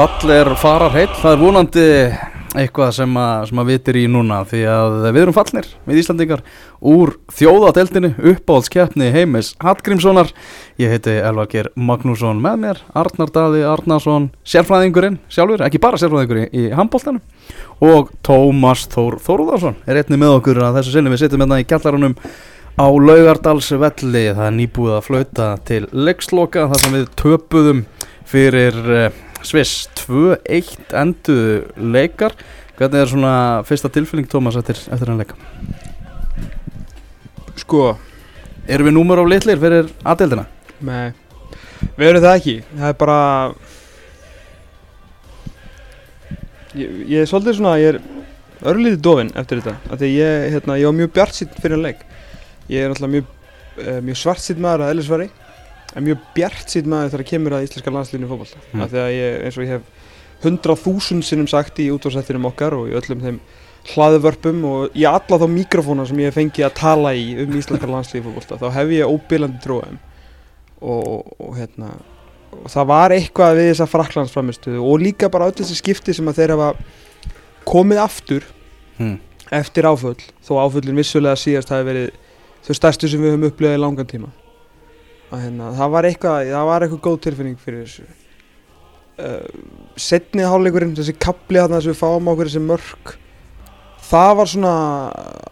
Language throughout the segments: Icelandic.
fall er farar heill, það er vonandi eitthvað sem að, sem að vitir í núna því að við erum fallnir við Íslandingar úr þjóðadeldinu uppáhaldskeppni heimis Hallgrímssonar. Ég heiti Elvar Magnússon með mér, Arnar Daði Arnarsson sérfræðingurinn sjálfur, ekki bara sérfræðingurinn í handbóltanum og Tómas Þór Þóruðarsson er einni með okkur að þessu sinni. Við sittum hérna í kjallarunum á Laugardalsvelli. Það er nýbúið að flauta til leiksloka þar sem við töpuðum fyrir eh, Sviss 2-1 endu leikar. Hvernig er svona fyrsta tilfylging Tómas eftir, eftir hann leika? Sko Erum við númur á litlir fyrir aðdeldina? Nei, við erum það ekki. Það er bara ég, ég er svolítið svona ég er örlítið dofinn eftir þetta. Af því ég, hérna, ég var mjög bjart sitt fyrir hann leik. Ég er náttúrulega mjög, uh, mjög svart sitt maður að ellisvari en mjög bjart síðan maður þegar það kemur að íslenska landslínu fókbalta mm. af því að ég, eins og ég hef hundra þúsund sinnum sagt í útváðsættinum okkar og í öllum þeim hlaðvörpum og í alla þá mikrofóna sem ég fengi að tala í um íslenska landslínu fókbalta þá hef ég óbílandi tróðum og, og hérna og það var eitthvað við þessa fraklandsframistuðu og líka bara öll þessi skipti sem að þeir hafa komið aftur mm. eftir áföll þó áföllin vissulega síðast hafi verið þau stærstu sem við höfum upplöðið í langan tíma að hérna, það var eitthvað, það var eitthvað góð tilfinning fyrir þessu uh, setnið háluleikurinn, þessi kapli þarna sem við fáum á hverju þessi mörg það var svona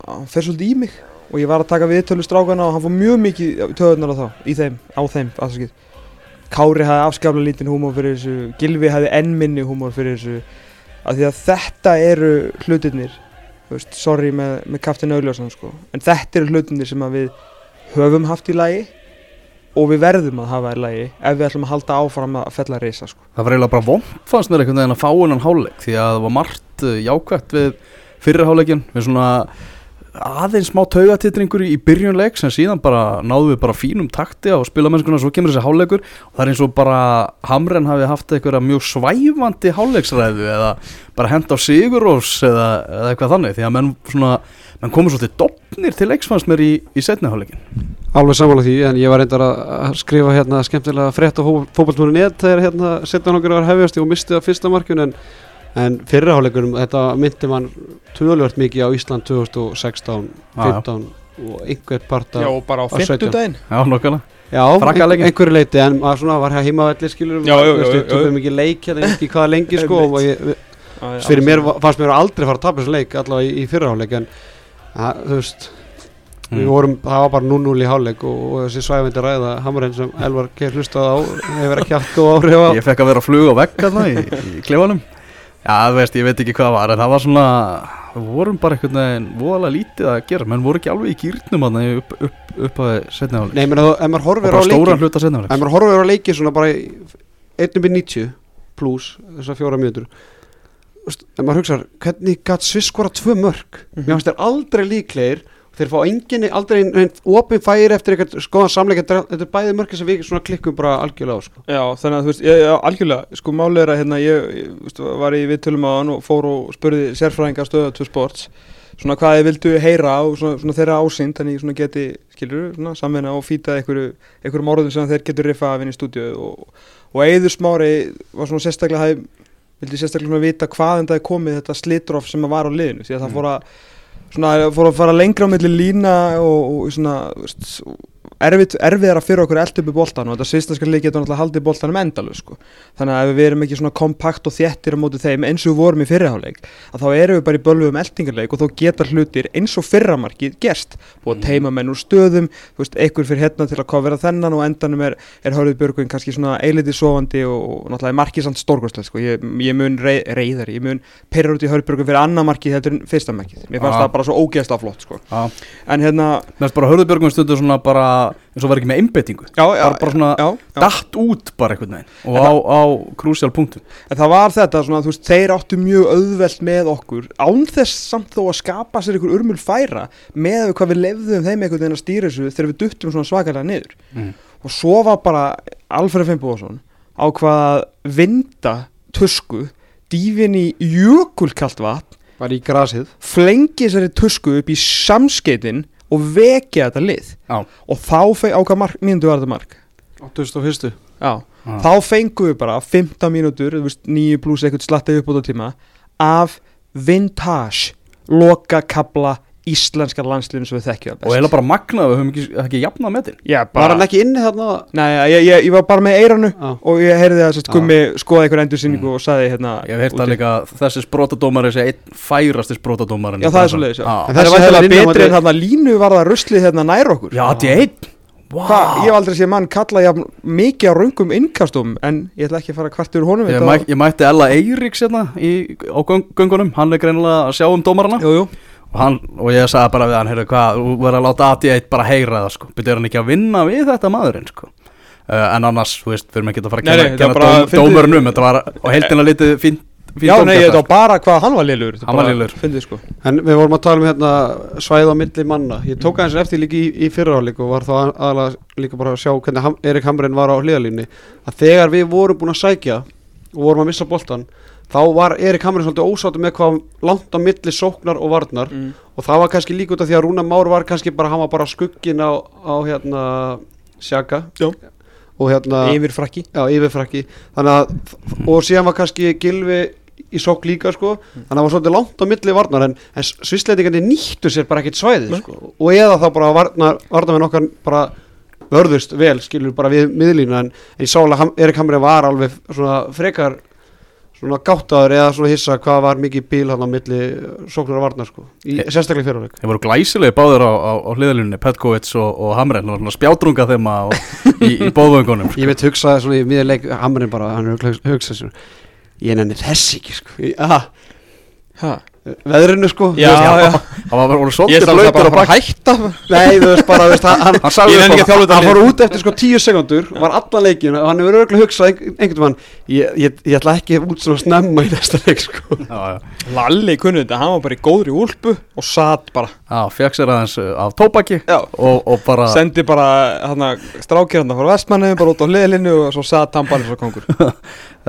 hann fer svolítið í mig og ég var að taka viðtölu strákana og hann fór mjög mikið töðunar á þá, í þeim, á þeim afskil. Kári hafði afskafla lítinn húmor fyrir þessu, Gilvi hafði ennminni húmor fyrir þessu af því að þetta eru hlutirnir veist, sorry með, með kaftin auðljósan sko. en þetta eru hlutirnir sem við höfum haft í lagi og við verðum að hafa í lagi ef við ætlum að halda áfram að fella reysa sko. Það var eiginlega bara vondt fannst mér einhvern veginn að fá hennan háleik því að það var margt eh, jákvæmt við fyrirháleikin við svona aðeins smá taugatitringur í byrjunleik sem síðan bara náðu við bara fínum takti á spilamennskuna og svo kemur þessi háleikur og það er eins og bara Hamren hafi haft eitthvað mjög svæfandi háleiksræðu eða bara hend á Sigurós eða, eða eitthvað þannig því að menn, svona, menn komur svolítið dopnir til leiksfanns mér í, í setniháleikin Alveg samála því en ég var reyndar að skrifa hérna skemmtilega frétt á fókbaltúru net þegar hérna okkur var hefjast og mistið á fyrsta markun en en fyrirháleikunum þetta myndi mann tölvört mikið á Ísland 2016 15 og einhvert part af 17 Já, bara á 50 daginn Já, nokkana Já, ein, einhverju leiti en svona var hér heimavelli skilur við tökum mikið leik hérna ekki hvaða lengi sko og ég, fyrir mér fannst mér aldrei fara að tapja þessu leik allavega í, í fyrirháleik en að, þú veist Mm. Vorum, það var bara 0-0 í hálfleik og, og þessi svæfindi ræða Hamren sem Elvar Geir hlustaði á hefur ekki haft og áhrif á Ég fekk að vera að fluga á vegg í, í klefanum Já, veist, ég veit ekki hvað var, en það var svona, við vorum bara einhvern veginn voðalega lítið að gera, menn voru ekki alveg í kýrnum að það upp, upp, upp að setna áleik. Nei, menn að ef maður horfir á leiki, ef maður horfir á leiki svona bara 1.90 pluss þessar fjóra mjötur, ef maður hugsaður, hvernig gætt Sviss skora tvö mörg? Mm -hmm. Mér finnst þeir aldrei líklegir þeir fá enginni aldrei einn opin færi eftir eitthvað skoðan samleika þetta er bæðið mörgir sem við svona klikkum bara algjörlega á sko. Já þannig að þú veist, ég, já, algjörlega sko málið er að hérna ég, ég var í viðtölum á hann og fór og spurði sérfræðingar stöða til sports svona hvað þið vildu heyra og svona, svona þeirra ásýnd þannig svona geti, skilur, svona samveina og fýta einhverju, einhverju morðum sem þeir getur riffa af inn í stúdíu og, og Eður Smári var svona sérstaklega hæg, vildi sérstaklega vita hvað en það er komið þetta slitróf sem var á liðinu því að það mm. fór að svona fór að fara lengra á milli lína og, og svona erfið, erfiðara fyrir okkur eld upp í bóltan og þetta svistanska lík getur náttúrulega haldið bóltanum endalu sko. þannig að ef við erum ekki svona kompakt og þjettir á mótu þeim eins og við vorum í fyrirháleik að þá erum við bara í bölgu um eldingarleik og þá getur hlutir eins og fyrramarkið gerst og mm. teima menn úr stöðum veist, einhver fyrir hérna til að kofera þennan og endanum er, er Hörður Björgvin kannski svona eiliti sovandi og, og náttúrulega markið samt stórkostlega sko. ég, ég mun rey, reyðar, ég mun perra út í Hörður Björgvin eins og var ekki með einbettingu já, já, bara, bara svona já, dætt út bara einhvern veginn. Og á, á krúsjál punktum. En það var þetta svona þú veist þeir áttu mjög auðvelt með okkur án þess samt þó að skapa sér einhver urmul færa með hvað við lefðum þeim einhvern veginn að stýra þessu þegar við duttum svona svakalega niður. Mm. og svo var bara Alfred Fimboðsson á hvað vinda tusku dífin í jökulkalt vatn var í grasið. flengið sér í tusku upp í samskeitin og vekja þetta lið Já. og þá á hvað mínundu var þetta mark? 2001 Já, þá fengum við bara 15 mínútur, þú veist, 9 pluss eitthvað slattið upp á tíma af vintage loka kabla íslenskar landsliðum sem við þekkjum og eiginlega bara magnað við höfum ekki, ekki jafnað með þinn Já, Var bara, hann ekki inni þarna? nei, ég, ég, ég var bara með eiranu Já. og ég heyrði að sérst Já. gummi skoða einhver endursýningu og saði hérna ég hef heyrt úti. að líka þessi sprótadómari sé einn færasti sprótadómari Já, það er já. En Það er þessi vantilega betri en hérna línu var það ruslið hérna nær okkur. Já, þetta er einn. Hva, ég hef aldrei séð mann kalla jafn mikið á raungum innkastum en ég ætla ekki að fara hvert úr honum Ég, mæ, ég mætti Ella Eiríks hérna í, á göng, göngunum, hann er greinilega að sjá um dómarana. Jú, jú, og, hann, og ég sagði bara við hann, heyrðu hvað, þú verður að láta AT1 bara heyra það sko, byrjar hann ekki að vinna við þetta maðurinn sko? Uh, en annars, þú veist, erum ekki að fara að kenna, nei, þetta kenna var bara dóm, fyndið- dómarinn um, þetta var á heildina litið fín, fín Já, nei, þetta var bara hvað hann var liðlur Hann var. Fyndið sko. En við vorum að tala um hérna svæð á milli manna. Ég tók aðeins eftir líka í, í fyrraháleik og var þá aðalega líka bara að sjá hvernig Erik Hamren var á hliðalínni að þegar við vorum búin að sækja og vorum að missa boltan þá var Erik Hamren svolítið ósáttu með hvað langt á milli sóknar og varnar mm. og það var kannski líka út af því að Rúna Már var kannski bara, hann var bara skuggin á, á hérna Sjaka Já. og hérna Yfir frakki Já, yfirfrakki Þannig að, og síðan var kannski Gilvi í sók líka sko Þannig að það var svolítið langt á milli varnar En, en svisleitingandi nýttu sér bara ekkit svæði Nei. sko. Og eða þá bara varnar, varnarmenn okkar bara vörðust vel Skilur bara við miðlínu En, en ég sá alveg að Erik Hamri var alveg svona frekar Svona gáttaður eða svona hissa hvað var mikið bíl hann á milli sóknar og varnar sko í, He- Sérstaklega í fyrirleik Þeir voru glæsilegi báður á, á, á hliðalunni, Petkovic og, og Hamren, það var svona spjátrunga þeim á, í, í bóðvöngunum sko. Ég veit hugsaði svona í miðleik Hamrin bara, hann hugsaði hugsa svona Ég nenni þess ekki sko Í- aha, Ha. Veðrinu sko. Já, veist, já. Það var Ég svolítið bara blöytur að fara að bak hætta. Nei, þú veist bara, veist, hann, hann, Hann sagði upp á- að hann fór út eftir sko tíu sekundur Var allan leikin og hann hefur örgulega hugsað ein- einhvern veginn ég, ég, ég ætla ekki út svona snemma í næsta leik sko. Já, já. Lalli kunni þetta, hann var bara í góðri úlpu og satt bara. Já, fekk sér aðeins uh, af tóbaki Já. og, og bara Sendi bara hann strákir hann frá vestmanni bara út á hliðlinu og svo satt hann bara svo kongur. Uh,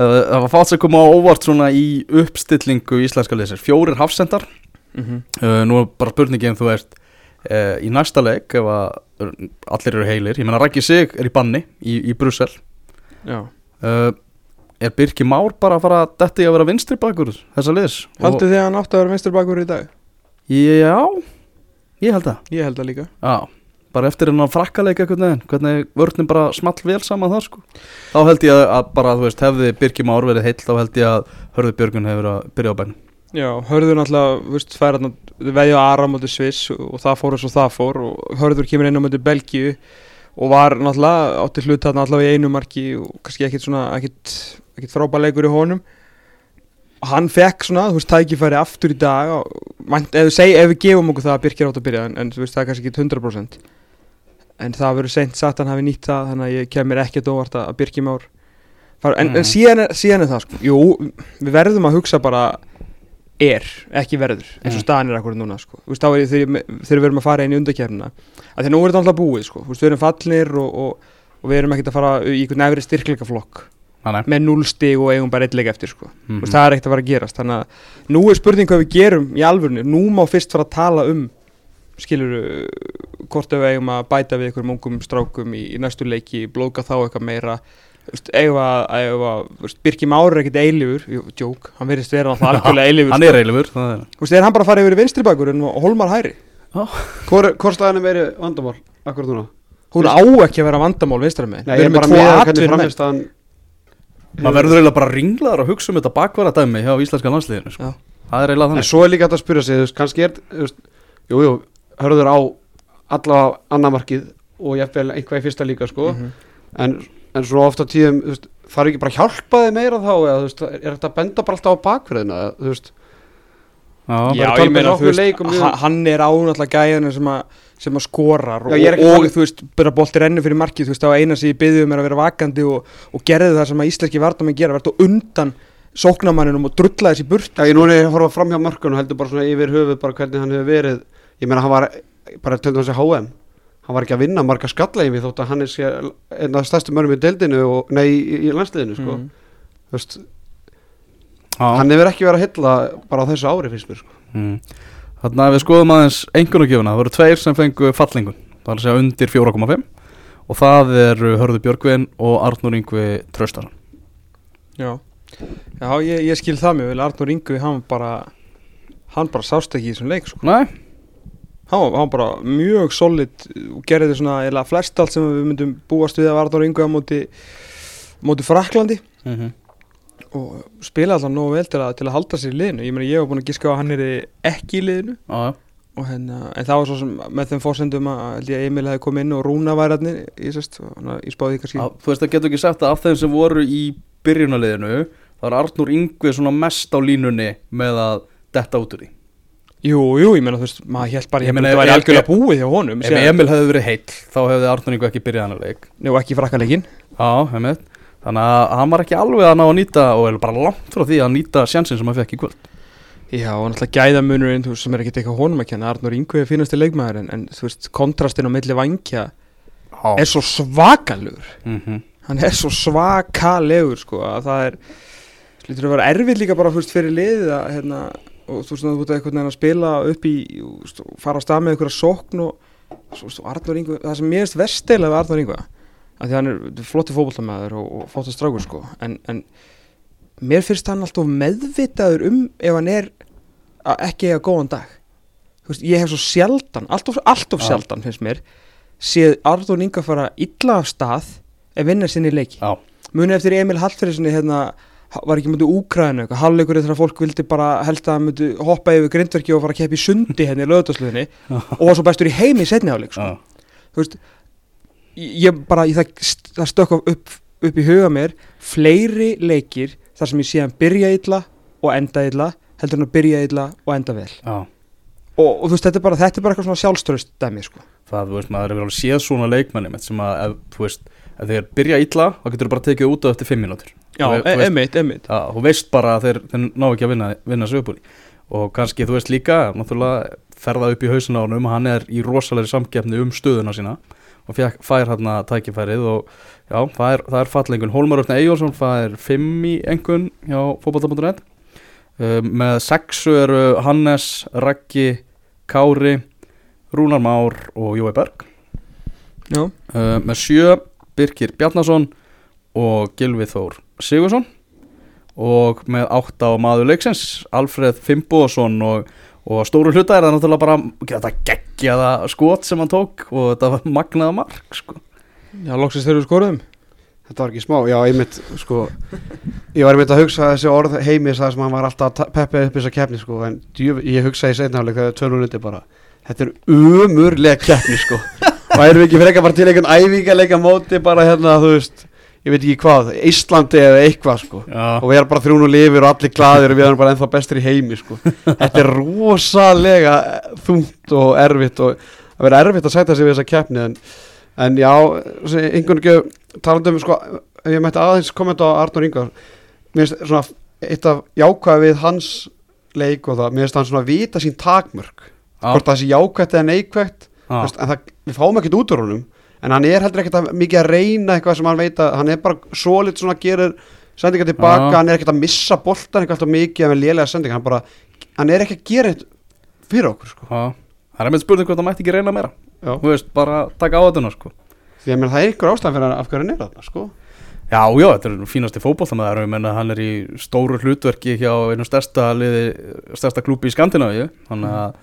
það var fátt sem kom á óvart svona í uppstillingu íslenska leysir fjórir hafsendar mm -hmm. uh, nú er bara spurningin þú veist uh, í næsta leik ef að allir eru heilir, ég meina Raggi Sig er í banni í, í Brussel. Uh, er Birki Már bara að fara að detti að vera vinstri bakur þessa liðs? Haldið þið að hann átti að vera minnstri bakur í dag? Já, ég held það. Ég held það líka. Já, bara eftir hennar frakkaleik eitthvað neginn, hvernig vörnum bara small vel saman það sko. Þá held ég að, að bara, þú veist, hefði Birki Már verið heill, þá held ég að Hörður Björgun hefur að byrja á bænum Já, hörður náttúrulega, veist, fær hann veðja á Ara mútið Sviss og það fór eins og það fór og hörður kemur inn á mútið Belgíu og var náttúrulega átti hlut þarna allavega í einu marki og kannski ekkit svona, ekkit, ekkit frábæleikur í honum. Og hann fekk svona, þú veist, tækifæri aftur í dag og, ef, seg, ef við gefum okkur það að Birkir átt að byrja en, en þú veist, það er kannski ekki 100% en það verður seint sagt að hann hafi nýtt það þannig að ég kemur ekkert óvart að Birkir Már en, Mhm. en síðan, er, síðan er það sko, jú, við verðum að hugsa bara er, ekki verður eins og Mm. staðan er akkur núna sko. Veist, þá er þegar við erum að fara inn í undakefnina að því nú er þetta alltaf búið sko. Veist, við erum fallnir og, og, og við erum ekkert að fara í einhvern nefri styrkleikaflokk með núlstig og eigum bara eitt leik eftir sko. mm Þú veist, það er ekkert að fara að gerast þannig að nú er spurning hvað við gerum í alvörinu nú má fyrst fara að tala um skilur hvort við eigum að bæta við einhverjum ungum strákum í, í næstu leiki, blóka þá eitthvað meira Veist, Birki Már er ekkert eilifur djók, hann verðist vera alltaf eilifur Hann sko. er eilifur, það er er hann bara að fara yfir í vinstri bakurinn og Holmar hæri Hvor, hvor staðan er meiri vandamál akkur núna? hún á ekki að vera vandamál vinstra með við ég erum er bara með tvo með atvinnumenn framist Það verður eiginlega bara ringlaður að hugsa um þetta bakvara dæmi hjá íslenska landsliðinu sko. Það er eiginlega En þannig svo er líka hægt að spyrja sig, þú veist, kannski er, veist, jú, hörður á allavega annamarkið og jafnvel einhvað í fyrsta líka, sko, Mhm. en, en svo ofta tíðum, veist, þarf ekki bara að hjálpa þið meira þá, eða, veist, er þetta að benda bara alltaf á bakverðina, þú veist, Já, Já, bara ég meina, þú veist, og ha- hann er ánáttúrulega gæðinu sem, að- sem að skorar og, Já, og að tala- þú veist, bara bolti rennu fyrir markið, þú veist, á eina sem ég byggði um er að vera vakandi og, og gerði það sem að íslenski vartamenn gera, verða undan sóknamanninum og drulla þessi burt. Já, ég núna er að horfa fram hjá mörkun og heldur bara svona yfir höfuð bara hvernig hann hefur verið, ég meina hann var bara hans í HM, hann var ekki að vinna marga skallegin þótt að hann er sé einn af stærstu mörgum í deildinu og, nei, í, í landsliðinu, sko, þú veist, Já. hann hefur ekki verið að hylla bara á þessu ári, finnst mér, sko. Mm. Þannig að við skoðum aðeins engunugjöfuna, það voru tveir sem fengu fallingun, það er að segja undir 4,5 og það eru Hörður Björgvin og Arnur Yngvi Traustaran Já, Já ég, ég skil það mjög vel Arnur Yngvi, hann bara hann bara sást ekki í þessum leik sko. Nei hann var, bara mjög solid og gerði þetta svona eða flest allt sem við myndum búast við að Arnur Yngvi á móti, móti Fraklandi mm -hmm. og spila alltaf nógu vel til að, til að halda sér í liðinu. Ég, meni, ég var búin að gíska á að hann er ekki í liðinu. Ah, Hérna, en það var svo sem með þeim fórsendum að Emil hefði komið inn og Rúna væri hann í, í spáði kannski. Þú veist það getur ekki sagt að af þeim sem voru í byrjunaliðinu þá er Arnur Yngvi svona mest á línunni með að detta út úr því Jú, jú, ég menna þú veist, maður held bara ég menna þetta væri algjörlega búið hjá honum Ef Emil hefði verið heill, þá hefði Arnur Yngvi ekki byrjað hann að leik. Jú, ekki frakkalegin Já, heimitt Þannig að hann var ekki alveg að ná að nýta og bara langt frá því að nýta sjansin sem hann fekk í kvöld. Já, og náttúrulega gæðamunurinn, þú veist, sem er ekkert eitthvað honum að kenna. Arnur Yngvi er fínasti leikmaður en, en þú veist, kontrastin á milli vangja er svo svakalur mm -hmm. hann er svo svakalegur sko, að það er að að og þú veist, þú veist, eitthvað að spila upp í, veist, fara á stað með eitthvað sókn og, og Arnur Yngvi það sem mér erst versteilega við Arnur Yngvi að því hann er flotti fókbaltamæður og, og flotti strákur sko, en, en mér finnst hann alltaf meðvitaður um ef hann er ekki eiga góðan dag veist, ég hef svo sjaldan, alltof, alltof ja. sjaldan finnst mér, séð Arður Inga fara illa af stað ef vinnar sinni leiki ja. muni eftir Emil Hallfriðssoni hérna, var ekki mútið úkræðinu, halvleikurinn þegar fólk vildi bara held að mútið hoppa yfir grindverki og fara að keppi sundi henni í löðdagsluðinni og var svo bestur í heimi í setni áleik sko. þú veist ég bara, ég, það, það stökk upp, upp í huga mér fleiri leikir þar sem ég sé hann byrja illa og enda illa heldur hann að byrja illa og enda vel. Og, og þú veist, þetta er bara, þetta er bara eitthvað svona sjálfströst dæmi, sko. Það, þú veist, maður er vel séð svona leikmenni sem að, ef, þú veist, ef þeir byrja illa þá getur þú bara tekið út á eftir fimm mínútur Já, emitt, emitt Þú veist bara að þeir, þeir ná ekki að vinna, vinna sögbúli og kannski, þú veist líka náttúrulega ferða upp í hausina á hann hann er í rosalegri samgefni um stöðuna sína og fjak, fær hérna tækifærið og já, það er, það er fallengun Hólmar Öfni Eyjólfsson fær fimm í engun hjá fókbalta.net um, með sexu eru Hannes, Raggi Kári, Rúnar Már og Jói Berg. Um, með sjö Birkir Bjarnason og Gilvi Þór Sigursson og með átta á maður leiksins Alfred Fimboðsson og, og stóru hluta er það náttúrulega bara þetta geggjaða skot sem hann tók og þetta var magnaða mark sko. Já, loksist þegar þú skoruðum Þetta var ekki smá, já ég mitt sko, ég var mitt að hugsa þessi orð heimis það sem hann var alltaf að peppa upp þessa keppni sko, en ég, ég hugsa í setnáleik þegar tölun undir bara, þetta er umurlega keppni sko, og erum við ekki eitthvað bara til einhvern æfingarleika móti bara hérna þú veist, ég veit ekki hvað Íslandi eða eitthvað sko. Og við erum bara þrjún og lifir og allir gladir og við erum bara ennþá bestir í heimi sko. Þetta er rosalega þungt og erfitt og það verður erfitt að sæta sig við þessa keppni en en já, einhvern veginn talandum sko, ef ég mætti aðeins kommenta á Arnur Ingar mér finnst svona eitt af jákvæði við hans leik og það, mér finnst hann svona vita sín takmörk, hvort það sé jákvætt eða neikvætt, en það, við fáum ekkert út úr honum, en hann er heldur ekkert að, mikið að reyna eitthvað sem hann veit að hann er bara svo lit svona gerir sendingar tilbaka, Já. hann er ekkert að missa boltan eitthvað alltaf mikið með lélega sendingar, hann bara hann er ekki að gera þetta fyrir okkur sko. Já. það er með spurning hvort það mætti ekki reyna meira Já. þú veist, bara taka á þetta sko. því að það er einhver ástæðan fyrir hann af hverju hann er þarna sko. Já, já, þetta er fínasti fótbolltamæður ég menna hann er í stóru hlutverki hjá einu stærsta liði, stærsta klúpi í Skandinavíu þannig að,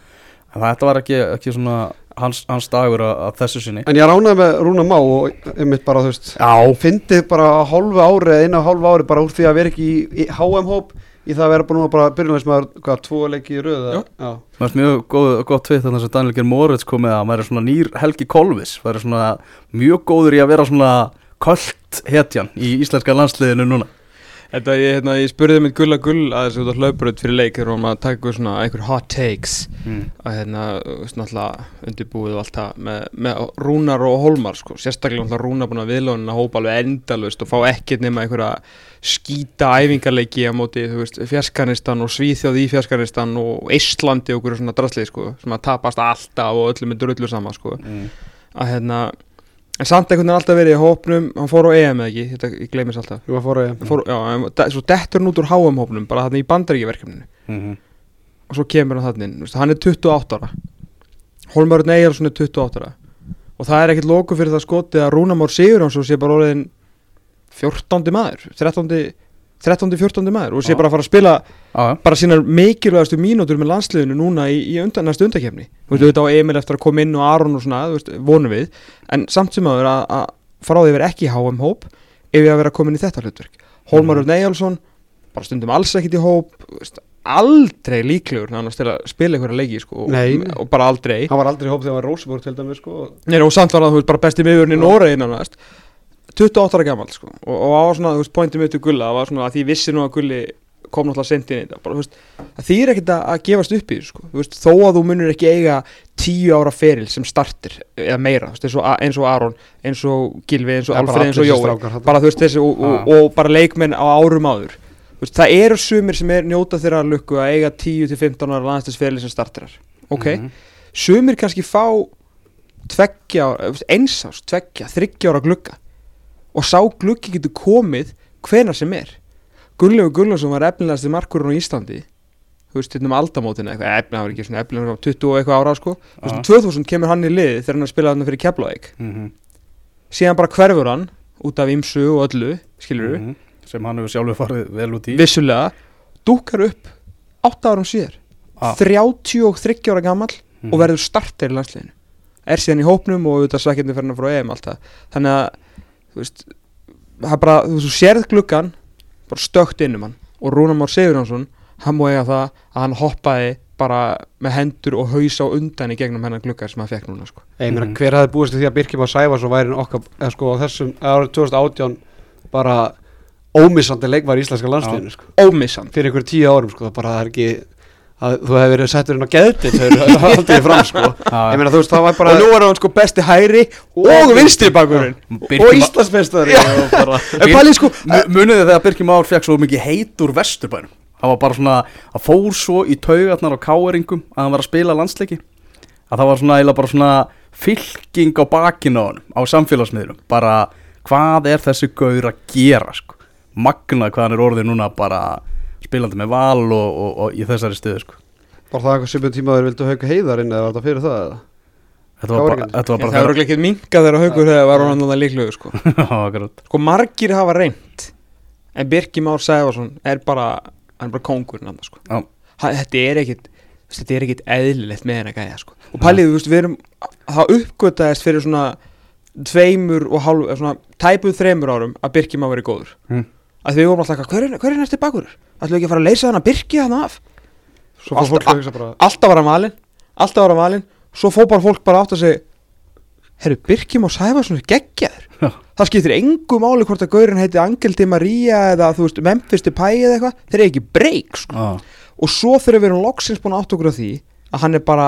að þetta var ekki, ekki svona hans, hans dagur að, að þessu sinni En ég ránaði með Rúna Má og einmitt bara þú veist Já, fyndið bara hálfu ári eða einu og hálfu ári bara úr því að vera ekki í, í HM-hóp í það að vera bara nú bara byrjunleismæður hvað, tvo leiki í röð Já. Já. það er mjög góð, gott tvið þannig að Daniel Geir Moritz kom með að hann væri svona nýr Helgi Kolvis væri svona mjög góður í að vera svona köld hetjan í íslenska landsliðinu núna Þetta, ég, hérna, ég spurði mitt gulla gull að þessu út á hlaubröð fyrir leik þegar að taka svona einhver hot takes mm. að hérna, svona undirbúið og allt það með, með Rúnar og Holmar sko, sérstaklega alltaf Rúnar búin að viðlóðin að hópa alveg endalust og fá ekkert nema einhverja skýta æfingarleiki á móti, þú veist, Fjarskanistan og Svíþjóð í Fjarskanistan og Íslandi og einhverju svona drastlið, sko, sem að tapast alltaf og öllum er drullu sama, sko Mm. að hérna, en samt einhvern veginn alltaf verið í hópnum, hann fór á EM eða ekki, þetta, ég gleymis alltaf. Jú að fóra ég Hann fór, já, en de- svo dettur hann út úr HM hópnum bara þarna í bandaríkjaverkefninu. Mm og svo kemur hann þarna inn, hann er 28 ára. Holmarinn Eyjarsson er 28 ára. Og það er ekkert loku fyrir það skoti að Rúnamór Sigurjónsson sé bara orðin 14. maður 13. 13-14 maður og sé bara að fara að spila Já, bara sínar mikilvægastu mínútur með landsliðinu núna í, í undan, næstu undakefni þú veist, auðvitað á Emil eftir að koma inn og Aron og svona, þú veist, vonum við. En samt sem að, að frá því að vera ekki í HM hóp ef ég að vera komin í þetta hlutverk. Hólmar Örn Eyjálsson bara stundum alls ekkit í hóp þú veist, aldrei líklegur nánast til að spila einhverja leiki sko, og, og bara aldrei. Hann var aldrei í hóp þegar hann var Rosenborg til dæmis sko. Nei, og samt var það, þú veist, bara besti miðurinn í nánast 28 ára gammal sko. og, og á svona, þú veist, pointið mitt til Gulla það var svona að því vissi nú að Gulli kom náttúrulega sent inn í þetta, að því er ekkert að, að gefast upp í sko, þú veist, þó að þú munir ekki eiga tíu ára feril sem startir eða meira, veist, eins og, eins og Aron eins og Gilvi, eins og Alfred, eins og Jói. bara þú veist þessi og, og, og bara leikmenn á árum áður. Veist, það eru sumir sem er njóta þeirra lukku að eiga 10-15 ára landstisferli sem startirar ok, Mhm. sumir kannski fá tveggja, ára- þú veist, eins árs, tveggja, þryggja ára glugga og sá gluggi getur komið hvenar sem er. Gunnlegu Gunnlaugsson var efnilegasti markurinn á Íslandi. Þú veist, hérna um aldamótin eitthvað, efnilega var ekki svona efnilega 20 og eitthvað ára sko, þú veist, um 2000 kemur hann í liði þegar hann er að spila þarna fyrir Keflavík. Mhm. síðan bara hverfur hann út af ymsu og öllu, skilur Mhm. sem hann hefur sjálfur farið vel út í. Vissulega, dúkar upp 8 árum síðar Ah. 33 ára gamall Mhm. og verður starter í landsliðinu. Er síðan í hópnum og auðvitað svekkjandi fyrir hann frá EM allt það. Þannig að veist, það er bara, þú veist, þú sérð gluggan bara stökt inn um hann og Rúnar Már Sigurjónsson, hann má eiga það að hann hoppaði bara með hendur og haus á undan í gegnum hennan glugga sem hann fekk núna sko. Ég meina, Mhm. hver hafði búist því að Birkjum að Sæfars og væri okkar, eða sko á þessum árið 2018 bara ómissandi leikvar í íslenska landsliðinu sko. ómissan fyrir ykkur tíu árum sko, það bara er ekki að þú hefur verið settur inn á það er aldrei fram sko. Meina þú veist það var bara og nú er hann sko besti hæri og vinstri bakurinn og og pælið sko Mu- Muniði þegar Birkir Már fekk svo mikið heit úr vesturbænum? Það var bara svona, það fór svo í taugarnar á káeringum að hann var að spila landsleiki. Að það var svona eiginlega bara svona fylking á bakinu á hann á samfélagsmiðlum. Bara hvað er þessi gaur að gera sko? Magna hvað hann er orðið núna bara spilandi með val og, og, og í þessari stöðu sko. Var það eitthvað svipum tíma þeir vildu hauka heiðarinn eða var það fyrir það eða? Þetta var bara, þetta var það bara hefur ekki minkað þegar haugur hefur var hann þannig líklegur sko. Sko margir hafa reynd en Birkir Már Sæfarsson er bara hann er bara kóngurinn hann sko. Þetta er ekkit þetta er ekkit eðlilegt með henn að gæja sko. Og pælið, þú veist, við erum það uppgötaðist fyrir svona tveimur og hálf, eða svona tæpuð þreimur árum að Birkir Már verið góður. Mm. Að við vorum alltaf eitthvað, hver er, hver er næsti bakur ætlum við ekki að fara að leysa hann að Birkir hann af Alltaf- að bara alltaf var hann valinn alltaf var hann valinn, svo fór bara fólk bara átt að segja herru, Birkir Már Sæfarsson er geggjaður. Það skiptir engu máli hvort að gaurin heiti Angel Di Maria eða þú veist Memphis Depay eða eitthvað. Þeir eru ekki breyk sko. Já. og svo þegar við erum loksins búin að átt okkur á því að hann er bara